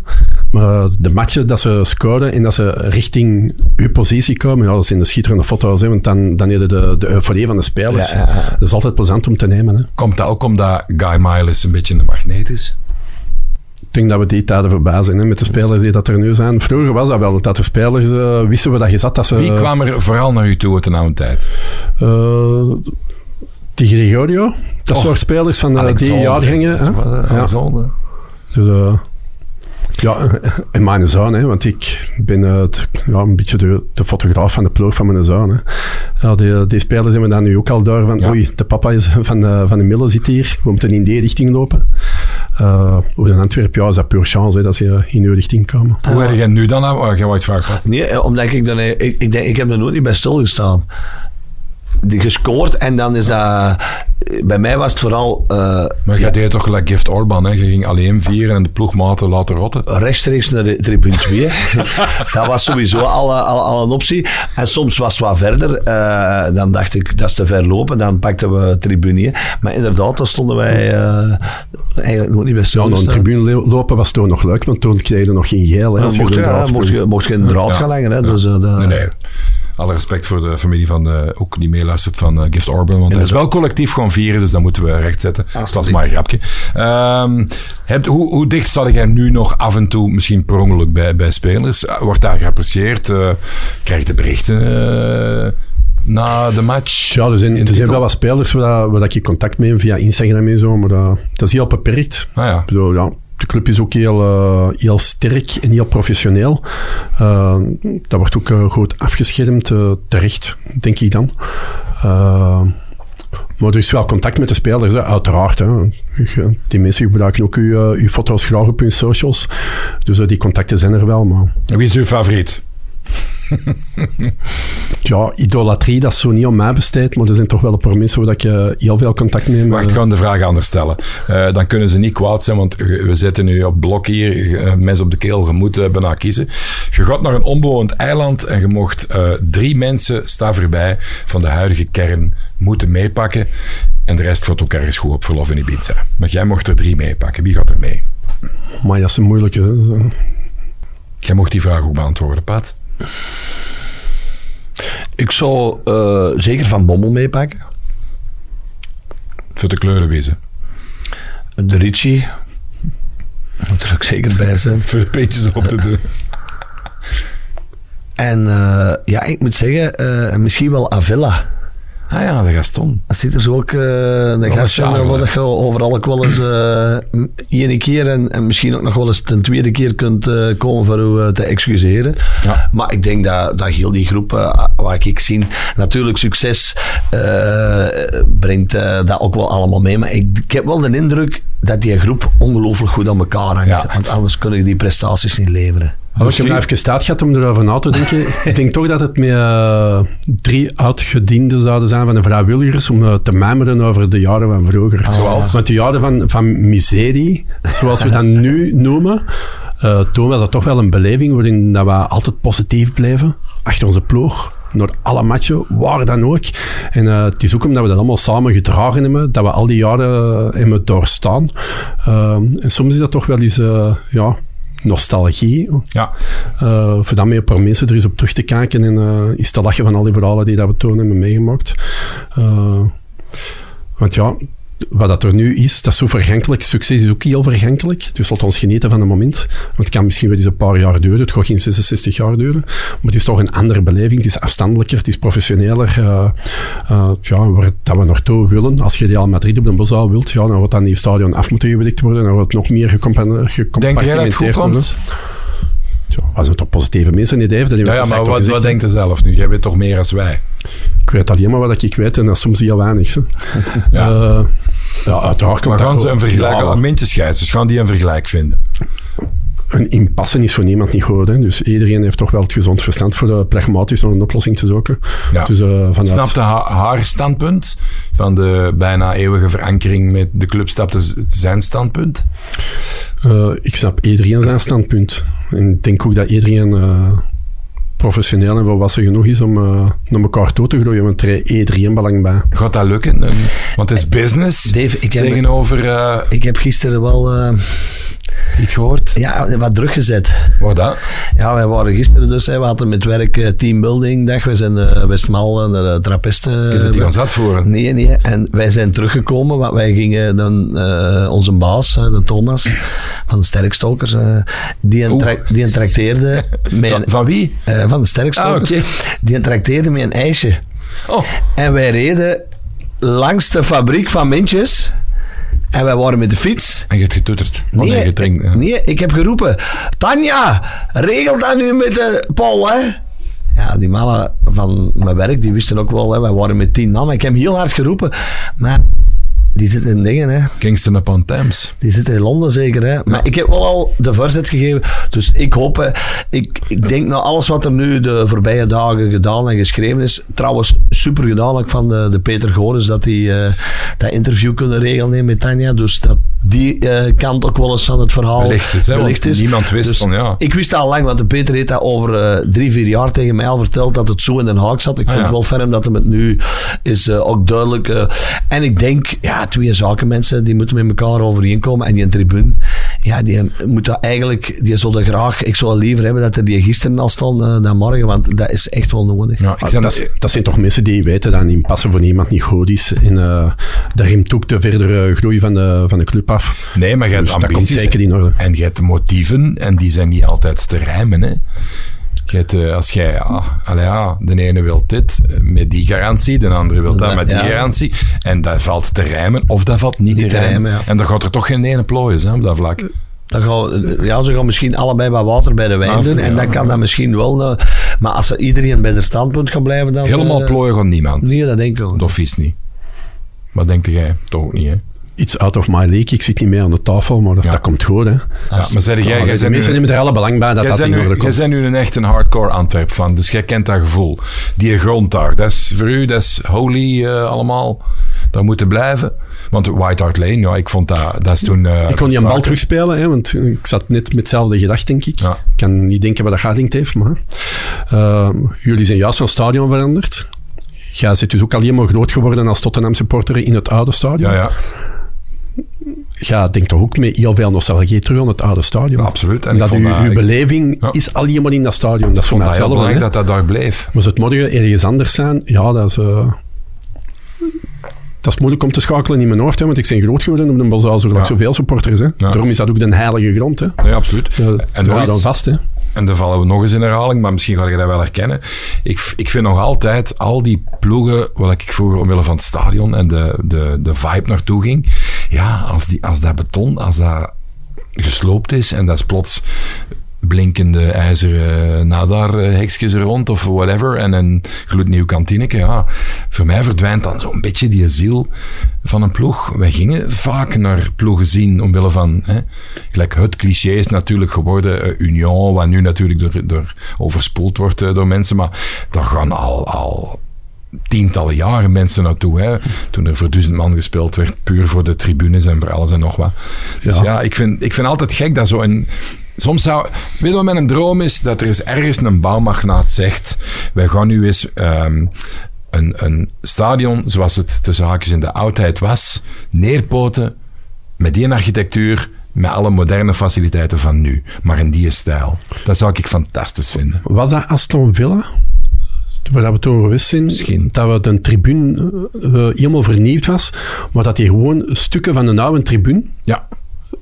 Maar de matchen dat ze scoren en dat ze richting uw positie komen, ja, dat zijn de schitterende foto's. Hè, want dan, dan heb je de, de euforie van de spelers. Dat is altijd plezant om te nemen. Hè. Komt dat ook omdat Guy Miles een beetje een magneet is? Ik denk dat we die tijden voorbij zijn hè, met de spelers die dat er nu zijn. Vroeger was dat wel, dat er spelers uh, wisten we dat je zat. Dat ze, Wie kwam er vooral naar u toe uit een oude tijd? Uh, die Gregorio, dat soort spelers van die jaargangen. Alexander. Ja. Dus, ja, en mijn zoon, hè, want ik ben uh, ja, een beetje de, de, fotograaf van de ploeg van mijn zoon. Hè. Ja, die, die spelers hebben dan nu ook al door van, ja. oei, de papa is van, de, van de Mille zit hier, we moeten in die richting lopen. Uh, in Antwerpen, ja, is dat puur chance hè, dat ze in uw richting komen. Hoe heb jij nu dan aan? Oh, jij wat vraag gehad? Nee, omdat ik dan, ik, ik, denk, ik heb er nooit niet bij stilgestaan gescoord en dan is dat... Bij mij was het vooral... Uh, maar jij ja, deed toch gelijk Gift Orban, hè? Je ging alleen vieren en de ploegmaten laten rotten? Rechtstreeks naar de tribune 2. dat was sowieso al, al, al, een optie. En soms was het wat verder. Uh, dan dacht ik, dat is te ver lopen. Dan pakten we tribune Maar inderdaad, dan stonden wij uh, eigenlijk nog niet best Ja, een tribune lopen was toen nog leuk, want toen kreeg je nog geen geel. Hè, ja, mocht, je, ja, mocht, je, mocht je een draad ja. gaan leggen. Hè, dus, nee, nee alle respect voor de familie van, uh, ook die meeluistert van uh, Gift Orban. Want hij is wel collectief gewoon vieren, dus dat moeten we rechtzetten. Dat was maar een grapje. Um, heb, hoe, hoe dicht sta jij nu nog af en toe, misschien per ongeluk bij, bij spelers? Wordt daar geapprecieerd? Uh, krijg je berichten? na de match? Ja, er zijn, er zijn wel wat spelers waar, waar ik contact mee heb via Instagram en zo, maar dat, dat is heel beperkt. Ah, ja. Ik bedoel, ja, de club is ook heel, uh, heel sterk en heel professioneel. Uh, dat wordt ook uh, goed afgeschermd, terecht, denk ik dan. maar er is wel contact met de spelers, uiteraard. Hè. Die mensen gebruiken ook uw, uw foto's graag op hun socials. Dus die contacten zijn er wel. Maar... Wie is uw favoriet? ja, idolatrie, dat is zo niet om mij besteed, maar er zijn toch wel een paar mensen waar ik uh, heel veel contact mee heb. Wacht, ik ga de vraag anders stellen. Uh, dan kunnen ze niet kwaad zijn, want we zitten nu op blok hier, uh, mes op de keel, je moet bijna kiezen. Je gaat naar een onbewoond eiland en je mocht drie mensen, sta voorbij, van de huidige kern moeten meepakken. En de rest gaat ook ergens goed op verlof in Ibiza. Maar jij mocht er drie meepakken. Wie gaat er mee? Maar dat is een moeilijke. Jij mocht die vraag ook beantwoorden, Pat. Ik zou uh, zeker Van Bommel meepakken. Voor de kleuren wezen. De Ritchie. Moet er ook zeker bij zijn. Voor de peetjes op de deur. En uh, ja, ik moet zeggen, uh, misschien wel Avila. Ah ja, de Gaston. Dat zit er zo ook, uh, de Gaston, waar je overal ook wel eens uh, één keer en, en, misschien ook nog wel eens ten tweede keer kunt uh, komen voor u te excuseren. Ja. Maar ik denk dat, dat heel die groep, waar ik zie, natuurlijk succes brengt dat ook wel allemaal mee. Maar ik, ik, heb wel de indruk dat die groep ongelooflijk goed aan elkaar hangt. Ja. Want anders kunnen die prestaties niet leveren. Als je hem nou even staat gaat om erover na te denken, ik denk toch dat het met uh, drie oudgedienden zouden zijn van de vrijwilligers om uh, te mijmeren over de jaren van vroeger. Ah, Zoals? Want de jaren van, van miserie, zoals we dat nu noemen, uh, toen was dat toch wel een beleving waarin dat we altijd positief bleven, achter onze ploeg naar alle matchen, waar dan ook. En uh, het is ook omdat we dat allemaal samen gedragen hebben, dat we al die jaren hebben doorstaan. Uh, en soms is dat toch wel eens, ja, nostalgie. Ja. voor dan meer paar mensen er eens op terug te kijken en is te lachen van al die verhalen die dat we toen hebben meegemaakt. want ja, wat dat er nu is, dat is zo vergankelijk. Succes is ook heel vergankelijk. Dus laat ons genieten van het moment. Want het kan misschien wel eens een paar jaar duren. Het gaat geen 66 jaar duren. Maar het is toch een andere beleving. Het is afstandelijker. Het is professioneler. Uh, uh, ja, waar dat we naartoe willen. Als je Real Madrid op de Bozaal wilt, ja, dan wordt dat nieuw stadion af moeten worden. Dan wordt het nog meer gecompartimenteerd Denk jij dat het goed komt? Als het toch positieve mensen niet heeft, dan ja, ja, maar wat, wat denkt je zelf nu? Jij weet toch meer als wij? Ik weet alleen maar wat ik weet en dat is soms heel weinig. ja. Uh, ja, uiteraard maar gaan ze een vergelijk, ja, gaan die een vergelijk vinden? Een impasse is voor niemand niet goed. Hè. Dus iedereen heeft toch wel het gezond verstand voor de pragmatisch naar een oplossing te zoeken. Ja. Dus, uh, vanuit... Snapte haar, haar standpunt van de bijna eeuwige verankering met de club, stapte zijn standpunt? Uh, ik snap iedereen zijn standpunt. En ik denk ook dat iedereen uh, professioneel en volwassen genoeg is om uh, naar elkaar toe te groeien. Want er is iedereen belang bij. Gaat dat lukken? Want het is business Dave, ik heb, tegenover... Uh, ik heb gisteren wel... Iets gehoord? Ja, wat teruggezet. Wat dat? Ja, wij waren gisteren dus, hè, we hadden met werk uh, teambuilding dag. We zijn uh, Westmaal en de Trappisten. Je zit die gaan zat voeren? Nee, nee. En wij zijn teruggekomen, want wij gingen dan uh, onze baas, de Thomas, van de Sterkstokers, die, een die een trakteerde... Met van, van wie? van de Sterkstokers. Ah, okay. Die een trakteerde met een ijsje. Oh. En wij reden langs de fabriek van Mintjes... En wij waren met de fiets. En je hebt getoeterd. Nee, nee, ja. nee, ik heb geroepen. Tanja, regel dat nu met de Paul, hè. Ja, die mannen van mijn werk, die wisten ook wel, hè. wij waren met tien man. Maar ik heb heel hard geroepen. Maar die zitten in dingen, hè. Kingston upon Thames. Die zitten in Londen zeker, hè. Maar ja. ik heb wel al de voorzet gegeven. Dus ik hoop, hè, ik, ik denk nou alles wat er nu de voorbije dagen gedaan en geschreven is. Trouwens, super gedaan ook van de, de Peter Goris dat die uh, dat interview kunnen regelen met Tanja. Dus dat die uh, kant ook wel eens van het verhaal belicht is. Hè, belicht is. Niemand wist dus van, ja. Ik wist al lang, want de Peter heeft dat over uh, drie, vier jaar tegen mij al verteld dat het zo in Den Haag zat. Ik Ah, vind ja. het wel ferm dat hem het nu is uh, ook duidelijk. en ik denk, ja, twee zaken mensen, die moeten met elkaar overeenkomen. En die tribune, ja, die moet dat eigenlijk, die zullen graag, ik zou liever hebben dat er die gisteren al stond dan morgen, want dat is echt wel nodig. Ja, ik dat, dat, dat zijn toch mensen die weten dat een passen voor niemand niet goed is. En uh, dat remt ook de verdere groei van de, van de club af. nee, maar je hebt Dus dat komt zeker in orde. En je hebt motieven en die zijn niet altijd te rijmen. Hè. Eh, als jij, ja, allee, ja, de ene wil dit eh, met die garantie, de andere wil dat met die ja. garantie. En dat valt te rijmen of dat valt niet, Niet te rijmen. rijmen, ja. En dan gaat er toch geen ene plooien hè, op dat vlak. Dan gaan, ja, ze gaan misschien allebei wat water bij de wijn Af, doen. En ja, dan kan ja. dat misschien wel. eh, maar als iedereen bij de standpunt gaat blijven, dan. Helemaal eh, plooien gaat niemand. Nee, dat denk ik ook. Of is niet. Wat denkt jij? Toch ook niet, hè? Iets out of my league. Ik zit niet meer aan de tafel, maar dat, Ja. dat komt goed. Hè. Ja, maar zeg jij, jij de mensen nemen er alle belang bij dat dat in orde nu, jij komt. bent nu een echt een hardcore Antwerp van, dus jij kent dat gevoel. Die grond daar, dat is voor u, dat is holy eh, allemaal. Dat moeten blijven. Want White Hart Lane, ja, ik vond dat, dat is toen... eh, Ik kon die een bal terugspelen, hè, want ik zat net met hetzelfde gedacht, denk ik. Ja. Ik kan niet denken wat dat Gardink heeft, maar... eh, jullie zijn juist van stadion veranderd. Jij zit dus ook alleen maar groot geworden als Tottenham supporter in het oude stadion. Ja, ja, Ja, denk toch ook met heel veel nostalgie terug aan het oude stadion. absoluut. En dat uw, ik beleving Ja. is alleen maar in dat stadion. Dat is voor mij dat heel belangrijk hè. dat dat daar bleef. Als het morgen ergens anders zijn, ja, dat is... eh, dat is moeilijk om te schakelen in mijn hoofd, hè, want ik ben groot geworden op de Bazaal, zo Ja. zoveel supporters. Hè. Daarom is dat ook de heilige grond. Hè. Ja, absoluut. En nog dan vast. Hè. En dan vallen we nog eens in herhaling, maar misschien ga je dat wel herkennen. Ik, ik vind nog altijd al die ploegen, waar ik vroeger omwille van het stadion en de, de, de vibe naartoe ging. Ja, als, die, als dat beton, als dat gesloopt is en dat is plots blinkende ijzeren nadarhekjes er rond of whatever. En een gloednieuw kantineke. Ja, voor mij verdwijnt dan zo'n beetje die ziel van een ploeg. Wij gingen vaak naar ploegen zien omwille van... Hè, gelijk het cliché is natuurlijk geworden uh, Union, wat nu natuurlijk door, door overspoeld wordt uh, door mensen. Maar daar gaan al... al tientallen jaren mensen naartoe. Hè, toen er voor duizend man gespeeld werd, puur voor de tribunes en voor alles en nog wat. Dus ja, ja ik, vind, ik vind altijd gek dat zo'n soms zou... Weet je wat mijn droom is? Dat er eens ergens een bouwmagnaat zegt... Wij gaan nu eens um, een, een stadion, zoals het tussen haakjes in de oudheid was, neerpoten met die architectuur, met alle moderne faciliteiten van nu, maar in die stijl. Dat zou ik fantastisch vinden. Was dat Aston Villa? Waar we toen geweest zijn, Misschien. dat we de tribune uh, helemaal vernieuwd was, maar dat die gewoon stukken van de oude tribune Ja,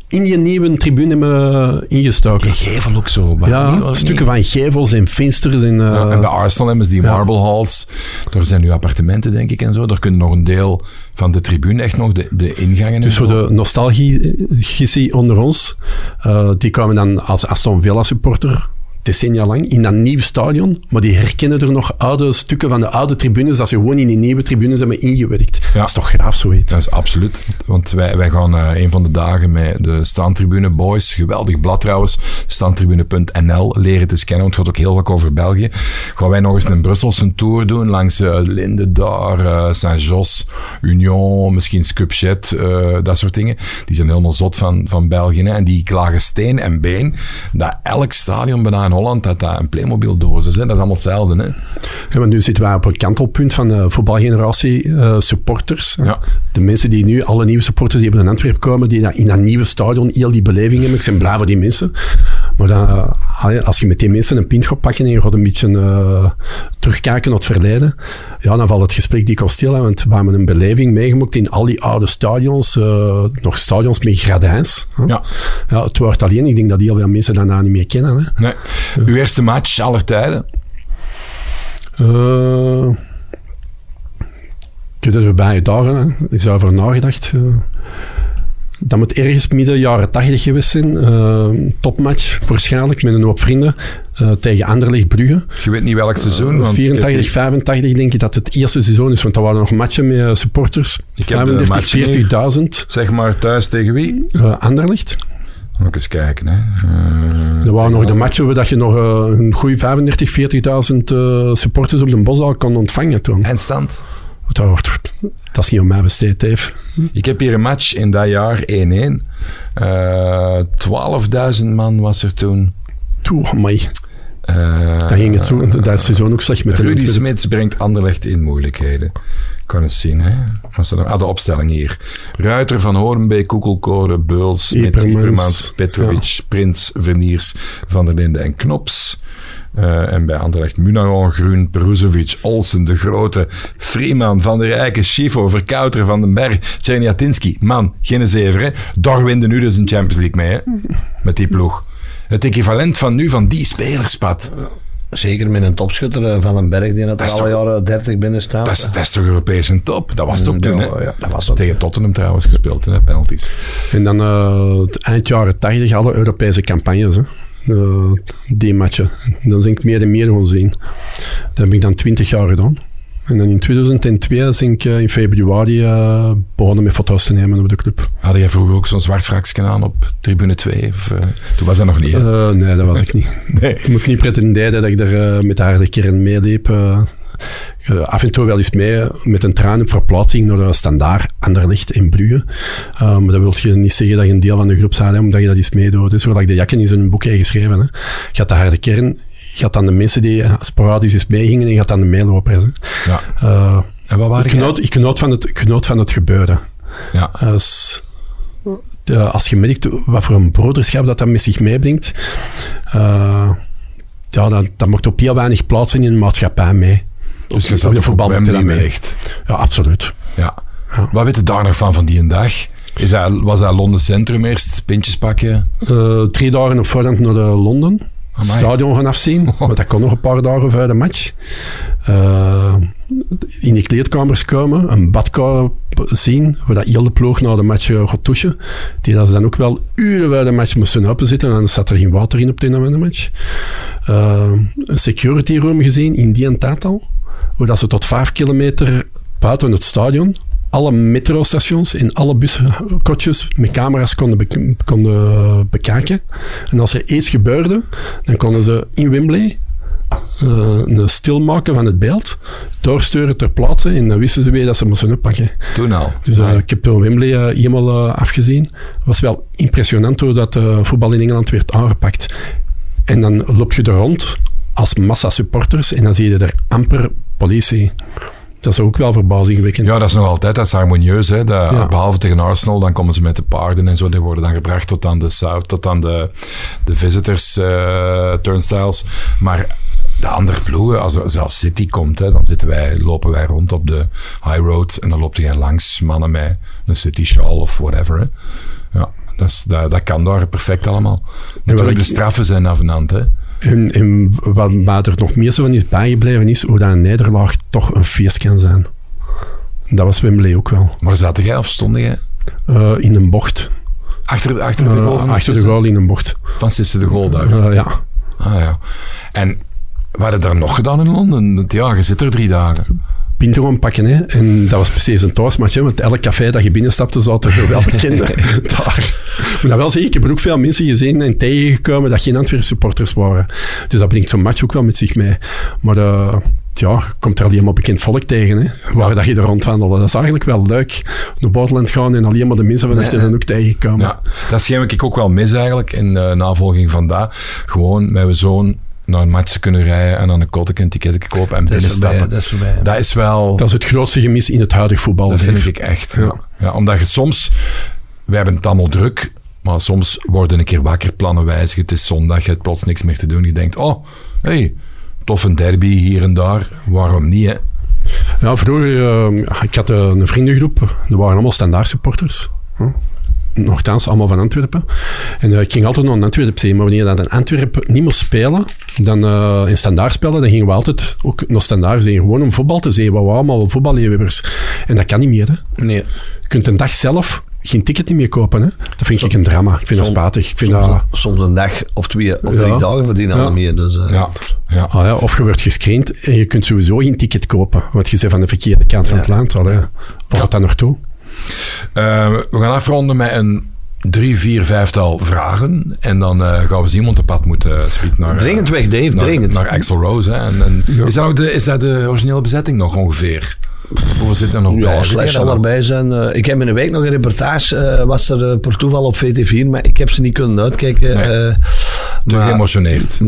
in die nieuwe tribune hebben ingestoken. die gevel ook zo. maar Ja, niet- stukken van gevels en vensters en... Ja, en bij Arsenal hebben ze die ja. marble halls. Daar zijn nu appartementen, denk ik, en zo. Daar kunnen nog een deel van de tribune, echt nog de, de ingangen en Dus voor de nostalgie onder ons, eh, die kwamen dan als Aston Villa supporter decennia lang in dat nieuwe stadion, maar die herkennen er nog oude stukken van de oude tribunes, dat ze gewoon in die nieuwe tribunes hebben ingewerkt. Ja. Dat is toch graaf, zoiets. Dat is absoluut. Want wij, wij gaan eh, een van de dagen met de Staantribune Boys, geweldig blad trouwens, staantribune.nl, leren te scannen, want het gaat ook heel wat over België. Gaan wij nog eens een Brusselse tour doen langs eh Lindendaar, eh, Saint-Jos, Union, misschien Scupchet, dat soort dingen. Die zijn helemaal zot van, van België. Hè. En die klagen steen en been dat elk stadion bijna in Holland dat dat een Playmobil-doos is. Hè. Dat is allemaal hetzelfde. Hè. Ja, maar nu zitten wij op een kantelpunt van de voetbalgeneratie eh, supporters. Ja. De mensen die nu, alle nieuwe supporters die hebben in Antwerpen komen, die in dat nieuwe stadion heel die beleving hebben. Ik ben blij voor die mensen. Maar dan, eh, als je met die mensen een pint gaat pakken en je gaat een beetje eh, terugkijken naar het verleden, ja, dan valt het gesprek die kan stil. hè, Want we hebben een beleving meegemaakt in al die oude stadions, nog stadions met gradijns. hè. Ja. Ja, het wordt alleen, ik denk dat heel veel mensen dat nou niet meer kennen. Hè. Nee. Uw eerste match aller tijden? Eh, ik heb er bij dagen, is over nagedacht. eh. dat moet ergens midden jaren 80 geweest zijn. Eh, topmatch waarschijnlijk met een hoop vrienden tegen Anderlecht Brugge. Je weet niet welk seizoen. want ik heb 84, die- 85 denk ik dat het eerste seizoen is, want dat waren nog matchen met supporters. Ik heb de 35, matchen 40.000 Zeg maar thuis tegen wie? Anderlecht. Ook eens kijken. Hè. Eh, Dat waren nog de matchen waar dat je nog eh, een goede 35, 40.000 eh, supporters op de Bosdaal kon ontvangen toen. Eindstand. Dat, wordt- dat is niet om mij besteed, Dave. Ik heb hier een match in dat jaar 1-1. Eh 12.000 man was er toen. Toe, amai. Eh, Dan ging het zo, dat seizoen ook slecht met de Rudy. Smits brengt Anderlecht in moeilijkheden. Kan eens zien, hè? Was nog? Ah, de opstelling hier. Ruiter van Hoornbeek, Koekelkoren, Beuls, Smits, Ipermans. Petrovic, Prins, Verniers, Van der Linden en Knops. Eh, en bij Anderlecht Munaron, Groen, Peruzovic, Olsen, De Grote, Freeman, Van der Rijken, Schifo, Verkouter, Van den Berg, Tjerniatinski. Man, geen zever, hè? Daar winde nu dus een Champions League mee, hè? Met die ploeg. Het equivalent van nu van die spelerspad. Zeker met een topschutter eh, van een berg die dat, Dat er toch- jaren 30 binnen staat. Dat is, dat is toch Europese top? Dat was het ook toen, hè? Ja, ja, dat was ook. Tegen Tottenham trouwens gespeeld, hè? Penalties. En dan eh, het eind jaren 80 alle Europese campagnes. Hè. Eh, die matchen. Dan ben ik meer en meer gaan zien. Dat heb ik dan 20 jaar gedaan. En dan in 2002 ben ik eh, in februari eh, begonnen met foto's te nemen op de club. Had jij vroeger ook zo'n zwart fraksje aan op tribune 2? Of, eh, toen was dat nog niet, nee, dat was ik niet. Nee. Ik moet niet pretenderen dat ik er met de harde kern meeliep. af en toe wel eens mee met een trein op verplaatsing naar de standaard Anderlecht in Brugge. Eh, maar dat wil je niet zeggen dat je een deel van de groep bent, hè, omdat je dat eens meedoet. Dus zoals ik de Jakken in zijn boek heb geschreven. Hè. Je had de harde kern, je had dan de mensen die eh, sporadisch eens meegingen en je had dan de meelopers. Hè. Ja. Eh, En wat waren ik, genoot, ik, genoot van het, ik genoot van het gebeuren. Ja. Als, de- als je merkt wat voor een broederschap dat dat met zich meebrengt, eh, ja, dat, dat maakt op heel weinig plaats in een maatschappij mee. Dus je op zat de op voetbal mee. echt. Ja, absoluut. Ja. Ja. Wat weet je daar nog van, van die een dag? Is dat, was dat Londen Centrum eerst? Pintjes pakken? Eh, drie dagen op voorhand naar de Londen. Het stadion gaan afzien, want dat kon nog een paar dagen voor de match. eh, in die kleedkamers komen, een badkamer zien, waar dat heel de ploeg na de match eh, gaat douchen. Die dat ze dan ook wel uren bij de match moesten openzitten en dan zat er geen water in op het einde van de match. Eh, een security room gezien in die tijd al, waar dat ze tot vijf kilometer buiten het stadion alle metrostations en alle buskotjes met camera's konden, konden bekijken. En als er iets gebeurde, dan konden ze in Wembley eh, een stilmaken van het beeld, doorsturen ter plaatse en dan wisten ze weer dat ze moesten oppakken. Toen al. Dus eh, ik heb toen Wembley eh, helemaal afgezien. Het was wel impressionant hoe dat voetbal in Engeland werd aangepakt. En dan loop je er rond als massa supporters en dan zie je er amper politie. Dat is ook wel verbazingwekkend. Ja, dat is nog altijd, dat is harmonieus. Hè. Dat, Ja. Behalve tegen Arsenal, dan komen ze met de paarden en zo. Die worden dan gebracht tot aan de South, tot aan de, de visitors eh, turnstiles. Maar de andere ploegen, als er zelfs City komt, hè, dan zitten wij, lopen wij rond op de high road en dan loopt jij langs mannen met een City shawl of whatever. Hè. Ja, dat, is, dat, dat kan daar perfect allemaal. Natuurlijk, de straffen zijn afvenant, hè. En, en wat er nog meer zo van is bijgebleven, is hoe dat een nederlaag toch een feest kan zijn. Dat was Wembley ook wel. Maar zaten jij of stond jij? Eh, in een bocht. Achter, achter de Eh, goal van achter de goal in een bocht. Van Sisse de goal daar. Eh, ja. Ah ja. En wat hadden daar nog gedaan in Londen? Ja, je zit er drie dagen. Pinto gaan pakken. Hè. En dat was precies een thuismatch. Hè, want elk café dat je binnenstapte, zaten er wel bekenden daar. Ik moet dat wel zeggen, ik heb er ook veel mensen gezien en tegengekomen dat geen Antwerp supporters waren. Dus dat brengt zo'n match ook wel met zich mee. Maar eh, ja, je komt er alleen maar bekend volk tegen, hè, waar dat je er rondwandelde. Dat is eigenlijk wel leuk. Naar buitenland gaan en alleen maar de mensen van achter dan ook tegenkomen. Ja, dat schijn ik ook wel mis eigenlijk in de navolging van dat. Gewoon met mijn zoon naar een match te kunnen rijden en aan een kotte een ticket kopen en Dat binnenstappen. Dat is voorbij. Dat is wel... Dat is het grootste gemis in het huidige voetbal. Dat vind ik echt. Ja. Omdat je soms, wij hebben het allemaal druk, maar soms worden een keer wakker, plannen wijzigen. Het is zondag, je hebt plots niks meer te doen. Je denkt, oh, hey, tof een derby hier en daar. Waarom niet, hè? Ja, vroeger, eh, ik had een vriendengroep, dat waren allemaal standaard supporters. Huh? Nochtans, allemaal van Antwerpen. En eh, ik ging altijd naar een Antwerpen zien, maar wanneer dat een Antwerpen niet moest spelen, dan eh, in standaard spelen, dan gingen we altijd ook naar standaard zien, gewoon om voetbal te zien. We waren allemaal voetballiefhebbers. En dat kan niet meer. Hè. Nee. Je kunt een dag zelf geen ticket niet meer kopen. Hè. Dat vind ik een drama. Ik vind dat spatig. Ik vind soms, dat, een, soms een dag of twee of Ja. drie dagen verdienen Ja. al meer. Dus, eh, Ja, ja. ah, ja, of je wordt gescreend en je kunt sowieso geen ticket kopen, want je bent van de verkeerde kant van het land. Allee, waar gaat dat naartoe? Eh, we gaan afronden met een drie, vier, vijftal vragen. En dan eh, gaan we zien, want de pad moet uh, speed naar... Dringend weg, Dave, naar, dringend. Naar Axel Rose. Hè. En, en is, dat ook de, is dat de originele bezetting nog ongeveer? Hoeveel zit er nog bij? Ja, Slash zal erbij zijn. Eh, ik heb in een week nog een reportage, eh, was er eh, per toeval op VT4, maar ik heb ze niet kunnen uitkijken. Nee. Te maar- geëmotioneerd.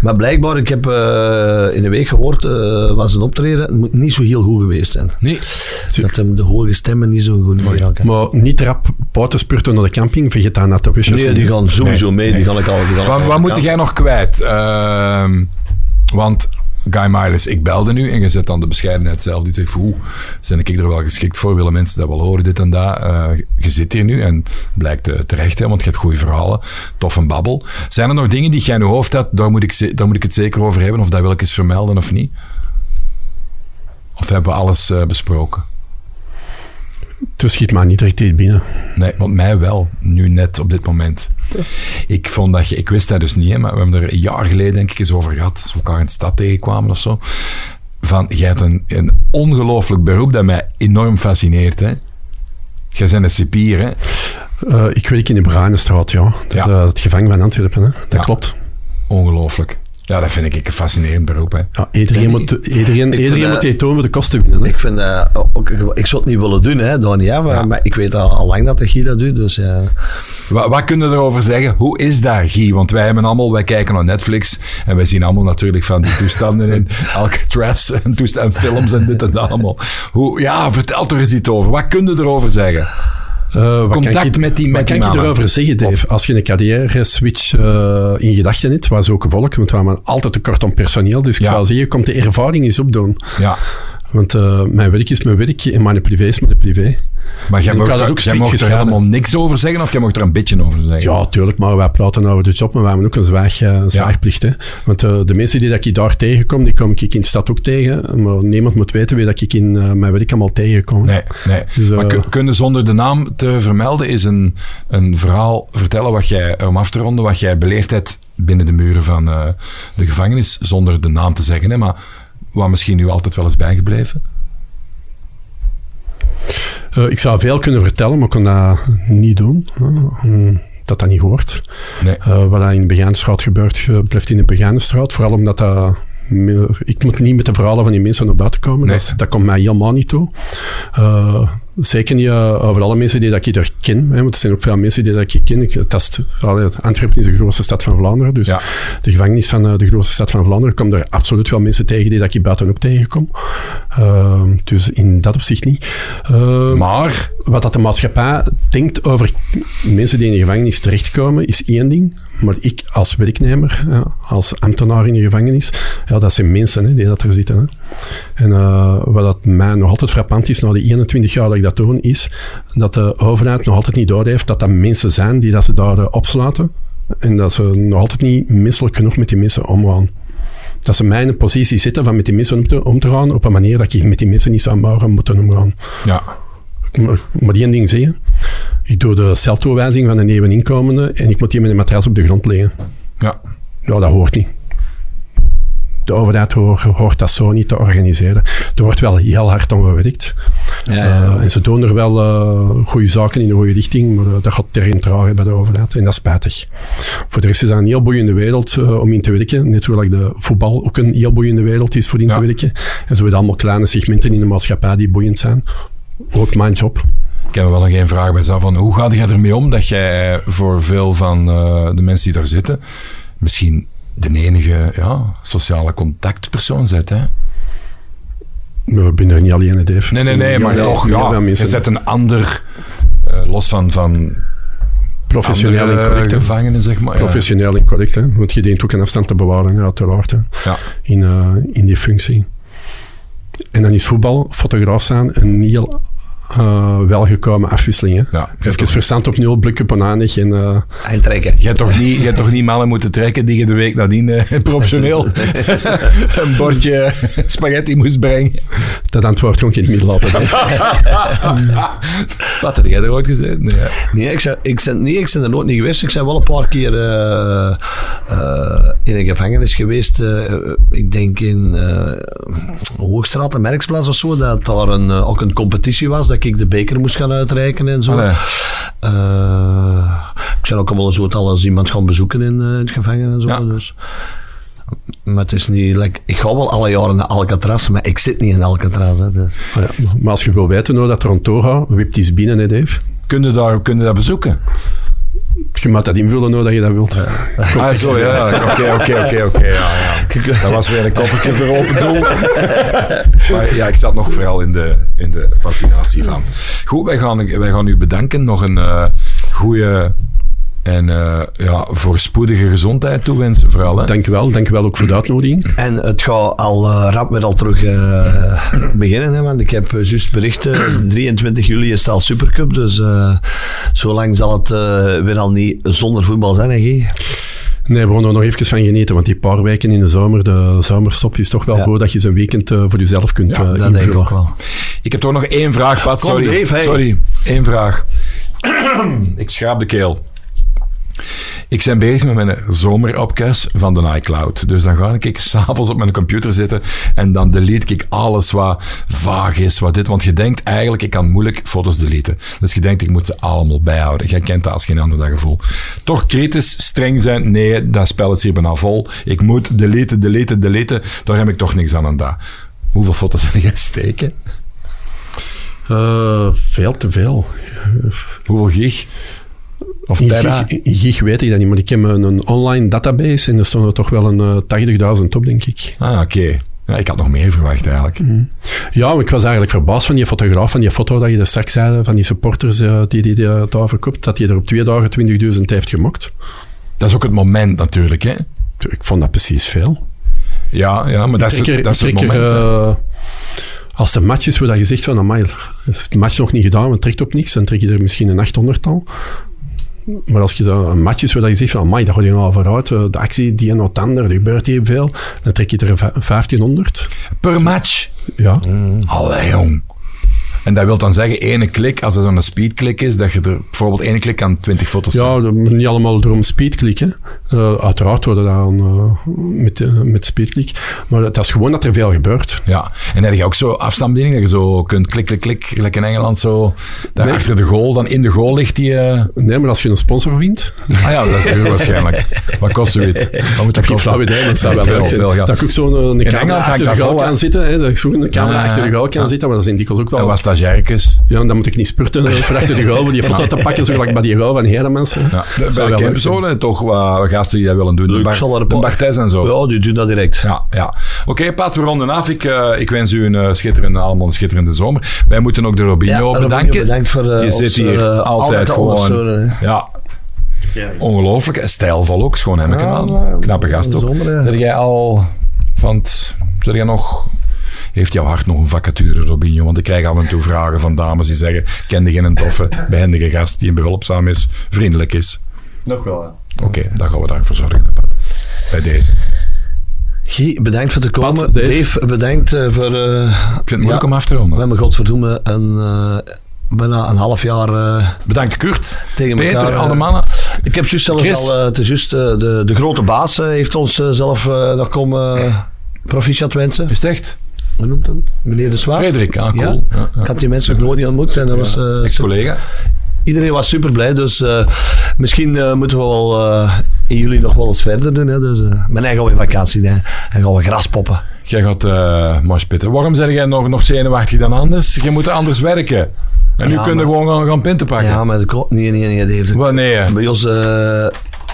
Maar, blijkbaar, ik heb eh, in een week gehoord, eh, was een optreden, het moet niet zo heel goed geweest zijn. Nee. Dat hem de hoge stemmen niet zo goed. Maar niet rap buiten spurten naar de camping, vergeet dat net de wisjes. Nee, die gaan sowieso Nee, mee. nee. Die gaan ik al. Die gaan Wat, ik al wat moet jij nog kwijt? Ehm, want Guy Miles, ik belde nu en je zet dan de bescheidenheid zelf. Die zegt, hoe ben ik er wel geschikt voor? Willen mensen dat wel horen, dit en dat? Eh, je zit hier nu en blijkt eh, terecht, hè, want je hebt goede verhalen. Tof een babbel. Zijn er nog dingen die jij in je hoofd hebt, daar moet, ik, daar moet ik het zeker over hebben, of dat wil ik eens vermelden of niet? Of hebben we alles eh, besproken? Dus schiet maar niet direct iets binnen. Nee, want mij wel. Nu net op dit moment. Ik vond dat je, ik wist dat dus niet, hè, maar we hebben er een jaar geleden denk ik eens over gehad. Als we elkaar in de stad tegenkwamen of zo. Van, jij hebt een, een ongelooflijk beroep dat mij enorm fascineert. Hè. Jij bent een cipier, hè. Eh, ik werk in de Bruinenstraat, ja. Dat is Ja. eh, het gevangen van Antwerpen, hè. Dat Ja. klopt. Ongelooflijk. Ja, dat vind ik een fascinerend beroep, hè. Ja, iedereen moet, iedereen, vind, iedereen eh, moet die tonen de kosten winnen. Hè. Ik vind, eh, ook, ik zou het niet willen doen, hè, daar niet af, Ja. maar ik weet al, al lang dat de Guy dat doet, dus ja. Wat, wat kunnen we erover zeggen? Hoe is dat, Guy? Want wij hebben allemaal, wij kijken naar Netflix en wij zien allemaal natuurlijk van die toestanden in Alcatraz en, toest- en films en dit en dat allemaal. Hoe, ja, vertel er eens iets over. Wat kunnen we erover zeggen? Wat Contact met die- wat kan mannen. erover zeggen, Dave? Als je een carrière-switch eh, in gedachten hebt, was ook een volk, want we hebben altijd tekort aan personeel. Dus ik Ja. zou zeggen, komt de ervaring eens opdoen. Ja, Want uh, mijn werk is mijn werk en mijn privé is mijn privé. Maar jij mocht, er, jij mocht er helemaal niks over zeggen of jij mocht er een beetje over zeggen? Ja, tuurlijk, maar wij praten over de job, maar we hebben ook een, zwaag, uh, een zwaagplicht. Hè? Want uh, de mensen die dat ik daar tegenkom, die kom ik in de stad ook tegen. Maar niemand moet weten wie dat ik in mijn werk allemaal tegenkom. Nee, nee. Dus, maar kunnen zonder de naam te vermelden, is een, een verhaal vertellen wat jij, om af te ronden, wat jij beleefd hebt binnen de muren van de gevangenis, zonder de naam te zeggen. Hè? Maar wat misschien nu altijd wel eens bijgebleven? Uh, ik zou veel kunnen vertellen, maar ik kon dat niet doen. Uh, dat dat niet hoort. Nee. Uh, wat in de Begaanstraat gebeurt, blijft in de Begaanstraat. Vooral omdat dat ik moet niet met de verhalen van die mensen naar buiten komen. Nee. Dat, dat, komt mij helemaal niet toe. Uh, zeker niet uh, over alle mensen die dat ik er ken. Hè, want er zijn ook veel mensen die dat ik ken. Ik, test, Antwerpen is de grootste stad van Vlaanderen. Dus de gevangenis van uh, de grootste stad van Vlaanderen komt er absoluut wel mensen tegen die dat ik buiten ook tegenkom. dus in dat opzicht niet. maar wat dat de maatschappij denkt over mensen die in de gevangenis terechtkomen, is één ding. Maar ik als werknemer, als ambtenaar in de gevangenis, ja, dat zijn mensen hè, die dat er zitten. Hè. En uh, wat dat mij nog altijd frappant is, na die 21 jaar dat ik dat doe, is dat de overheid nog altijd niet doorheeft dat dat mensen zijn die dat ze daar uh, opsluiten. En dat ze nog altijd niet menselijk genoeg met die mensen omgaan. Dat ze mij in een positie zitten van met die mensen om te, om te gaan op een manier dat ik met die mensen niet zou mogen moeten omgaan. Ja. Maar, maar één ding zeggen. Ik doe de celtoewijzing van een nieuwe inkomende en ik moet die met een matras op de grond leggen. Ja. Nou, dat hoort niet de overheid hoort, dat zo niet te organiseren. Er wordt wel heel hard aan gewerkt. Ja, ja. Uh, en ze doen er wel uh, goede zaken in de goede richting, maar uh, dat gaat ter trager bij de overheid. En dat is spijtig. Voor de rest is dat een heel boeiende wereld om in te werken. Net zoals de voetbal ook een heel boeiende wereld is voor in te werken. En zo hebben allemaal kleine segmenten in de maatschappij die boeiend zijn. Ook mijn job. Ik heb wel nog één vraag bij zo van hoe ga je ermee om dat jij voor veel van de mensen die daar zitten misschien de enige ja, sociale contactpersoon zet. Hè? We zijn er niet alleen, Dave. Nee, nee, nee, maar toch, ja, je zet een ander, uh, los van, van professioneel incorrect. gevangenen, zeg maar. Professioneel incorrect, hè? want je dient ook een afstand te bewaren, uiteraard, hè? Ja. In, uh, in die functie. En dan is voetbal, fotograaf zijn, een heel uh, welgekomen afwisselingen. Ja, Even verstand op nul, blikken bananig en... Uh, en trekken. Je hebt toch niet, je hebt toch niet mannen moeten trekken die je de week nadien uh, professioneel een bordje spaghetti moest brengen? Dat antwoord gewoon geen middel laten. Wat, heb jij er ooit gezeten? Nee, nee, ik zei, ik zei, nee, ik ben er nooit niet geweest. Ik ben wel een paar keer in een gevangenis geweest. ik denk in Hoogstraat, een Merksplaats of zo, dat daar een, ook een competitie was dat ik de beker moest gaan uitreiken en zo. Uh, ik zou ook wel eens soort als iemand gaan bezoeken in, uh, het gevangen en zo. Dus. Maar het is niet... Like, ik ga wel alle jaren naar Alcatraz, maar ik zit niet in Alcatraz. Hè, dus. ja, maar als je wil weten hoe dat Toronto gaat, wipt iets binnen, hè Dave? Kun je daar, kun je dat bezoeken? Je moet dat invullen nou dat je dat wilt. Ah, zo, ja. Oké, oké, oké, oké. Dat was weer een koppeltje voor open doel. Maar ja, ik zat nog vooral in de, in de fascinatie van. Goed, wij gaan, wij gaan u bedanken. Nog een uh, goede en uh, ja, voorspoedige gezondheid toewensen vooral. Hè? Dank u wel. Dank u wel ook voor de uitnodiging. En het gaat al uh, rap weer al terug uh, beginnen. Hè, want ik heb juist berichten. 23 juli is het al Supercup. Dus zo lang zal het weer al niet zonder voetbal zijn, hè? Nee, we gaan er nog even van genieten, want die paar weken in de zomer, de zomerstop, is toch wel goed dat je zo'n weekend uh, voor jezelf kunt ja, uh, dat invullen. Ik, wel. ik heb toch nog één vraag, Pat. Sorry, sorry. Eén vraag. ik schaap de keel. Ik ben bezig met mijn zomeropkes van de iCloud. Dus dan ga ik s'avonds op mijn computer zitten en dan delete ik alles wat vaag is, wat dit. Want je denkt eigenlijk, ik kan moeilijk foto's deleten. Dus je denkt, ik moet ze allemaal bijhouden. Jij kent dat als geen ander dat gevoel. Toch kritisch, streng zijn, nee, dat spel is hier bijna vol. Ik moet deleten, deleten, deleten. Daar heb ik toch niks aan aan dat. Hoeveel foto's heb jij steken? Uh, veel te veel. Hoeveel gig? Of in gig, in gig weet ik dat niet, maar ik heb een, een online database en er stonden toch wel een uh, 80.000 op, denk ik. Ah, oké. Ja, ik had nog meer verwacht eigenlijk. Mm. Ja, maar ik was eigenlijk verbaasd van die fotograaf, van die foto dat je er straks zei, van die supporters uh, die die, die uh, daar verkoopt, dat hij er op twee dagen 20.000 heeft gemokt. Dat is ook het moment natuurlijk, hè? Ik vond dat precies veel. Ja, ja maar dat is, er, dat is het moment. Er, Als de match is waar dat je zegt van, amai, is de match nog niet gedaan, want trekt op niks, dan trek je er misschien een 800-tal. Maar als je dan een match is waar je zegt van, amai, daar ga je nou vooruit, eh, de actie die en wat ander, er gebeurt hier veel, dan trek je er een vij- 1500. Per match. Ja. Allee, jong. En dat wil dan zeggen, ene klik, als er zo'n speedklik is, dat je er bijvoorbeeld ene klik aan 20 foto's Ja, dat niet allemaal door een speedklik. Hè. Eh, uiteraard worden dat dan eh, met, eh, met speedklik. Maar het is gewoon dat er veel gebeurt. Ja, en heb je ook zo afstandsbediening, dat je zo kunt klik, klik, klik, gelijk in Engeland zo, daar Nee. achter de goal, dan in de goal ligt die... Nee, maar als je een sponsor vindt, Ah ja, dat is duur waarschijnlijk. Wat kost zoiets? Wat moet dat ik kosten? flauw idee, dat zou wel Veel, leuk zijn. veel, ja. Dat ik ook zo'n Engeland camera achter dat de goal kan zitten. Hè. Dat ik zo een camera achter de goal kan zitten, maar dat is in dikwijls ook wel... wat stagiairtjes. Ja, dan moet ik niet spurten voor achter de goal, die foto te pakken, zo gelijk bij die goal van Heremans. Ja, bij de zijn. toch wat, gasten die dat willen doen. De, er de paar- Barthes en zo. Ja, die doen dat direct. Ja, ja. Oké, Pat, we ronden af. Ik, eh, ik wens u een eh, schitterende, allemaal een schitterende zomer. Wij moeten ook de Robinho Robinho, bedanken. bedankt voor eh, Je ons, zit hier altijd gewoon... Ja, Ja, ongelooflijk. Stijlvol ook, schoon hem Ja, aan. Knappe gast ook. zonder, ja. Zeg jij al van het... Zeg jij nog... Heeft jouw hart nog een vacature, Robinho? Want ik krijg af en toe vragen van dames die zeggen... Kende geen een toffe, behendige gast die behulpzaam is, vriendelijk is? nog wel. ja. Oké, dan gaan we daarvoor zorgen, Pat. Bij deze. Guy, bedankt voor te komen. Pat, Dave. Dave, bedankt eh, voor... eh, Ik vind het moeilijk ja, om af te we ronden. hebben godverdomme een, eh, bijna een half jaar eh, Bedankt Kurt, tegen Peter, elkaar... eh, al de mannen. Ik heb juist zelfs Chris. al... het is juist de, de grote baas heeft ons zelf nog komen proficiat wensen. Is het echt? Hoe noemt hem? Meneer De Zwaar. Frederik, ah, Ja. cool. Ja, ja. Ik had die mensen nog nooit niet ontmoet. En dat was, eh, Ex-collega. iedereen was super blij. Dus eh, misschien eh, moeten we wel in juli nog wel eens verder doen. Hè. Dus, maar dan gaan we in vakantie. Hè. En gaan we gras poppen. Jij gaat uh, moshpitten. Waarom zeg jij nog, nog zenuwachtig dan anders? Je moet anders werken. En nu Ja, kun je maar- gewoon gaan, gaan pinten pakken. Ja, maar de ko- nee, nee, nee. Dat heeft Wanneer? Bij ons eh,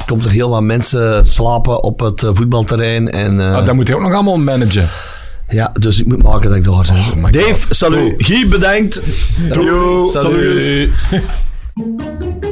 komt er heel wat mensen slapen op het voetbalterrein. En, eh, Ah, dat moet je ook nog allemaal managen. Ja, dus ik moet maken dat ik daar ben. my Dave, salut. Guy, bedankt. Doei. Salut. Salut.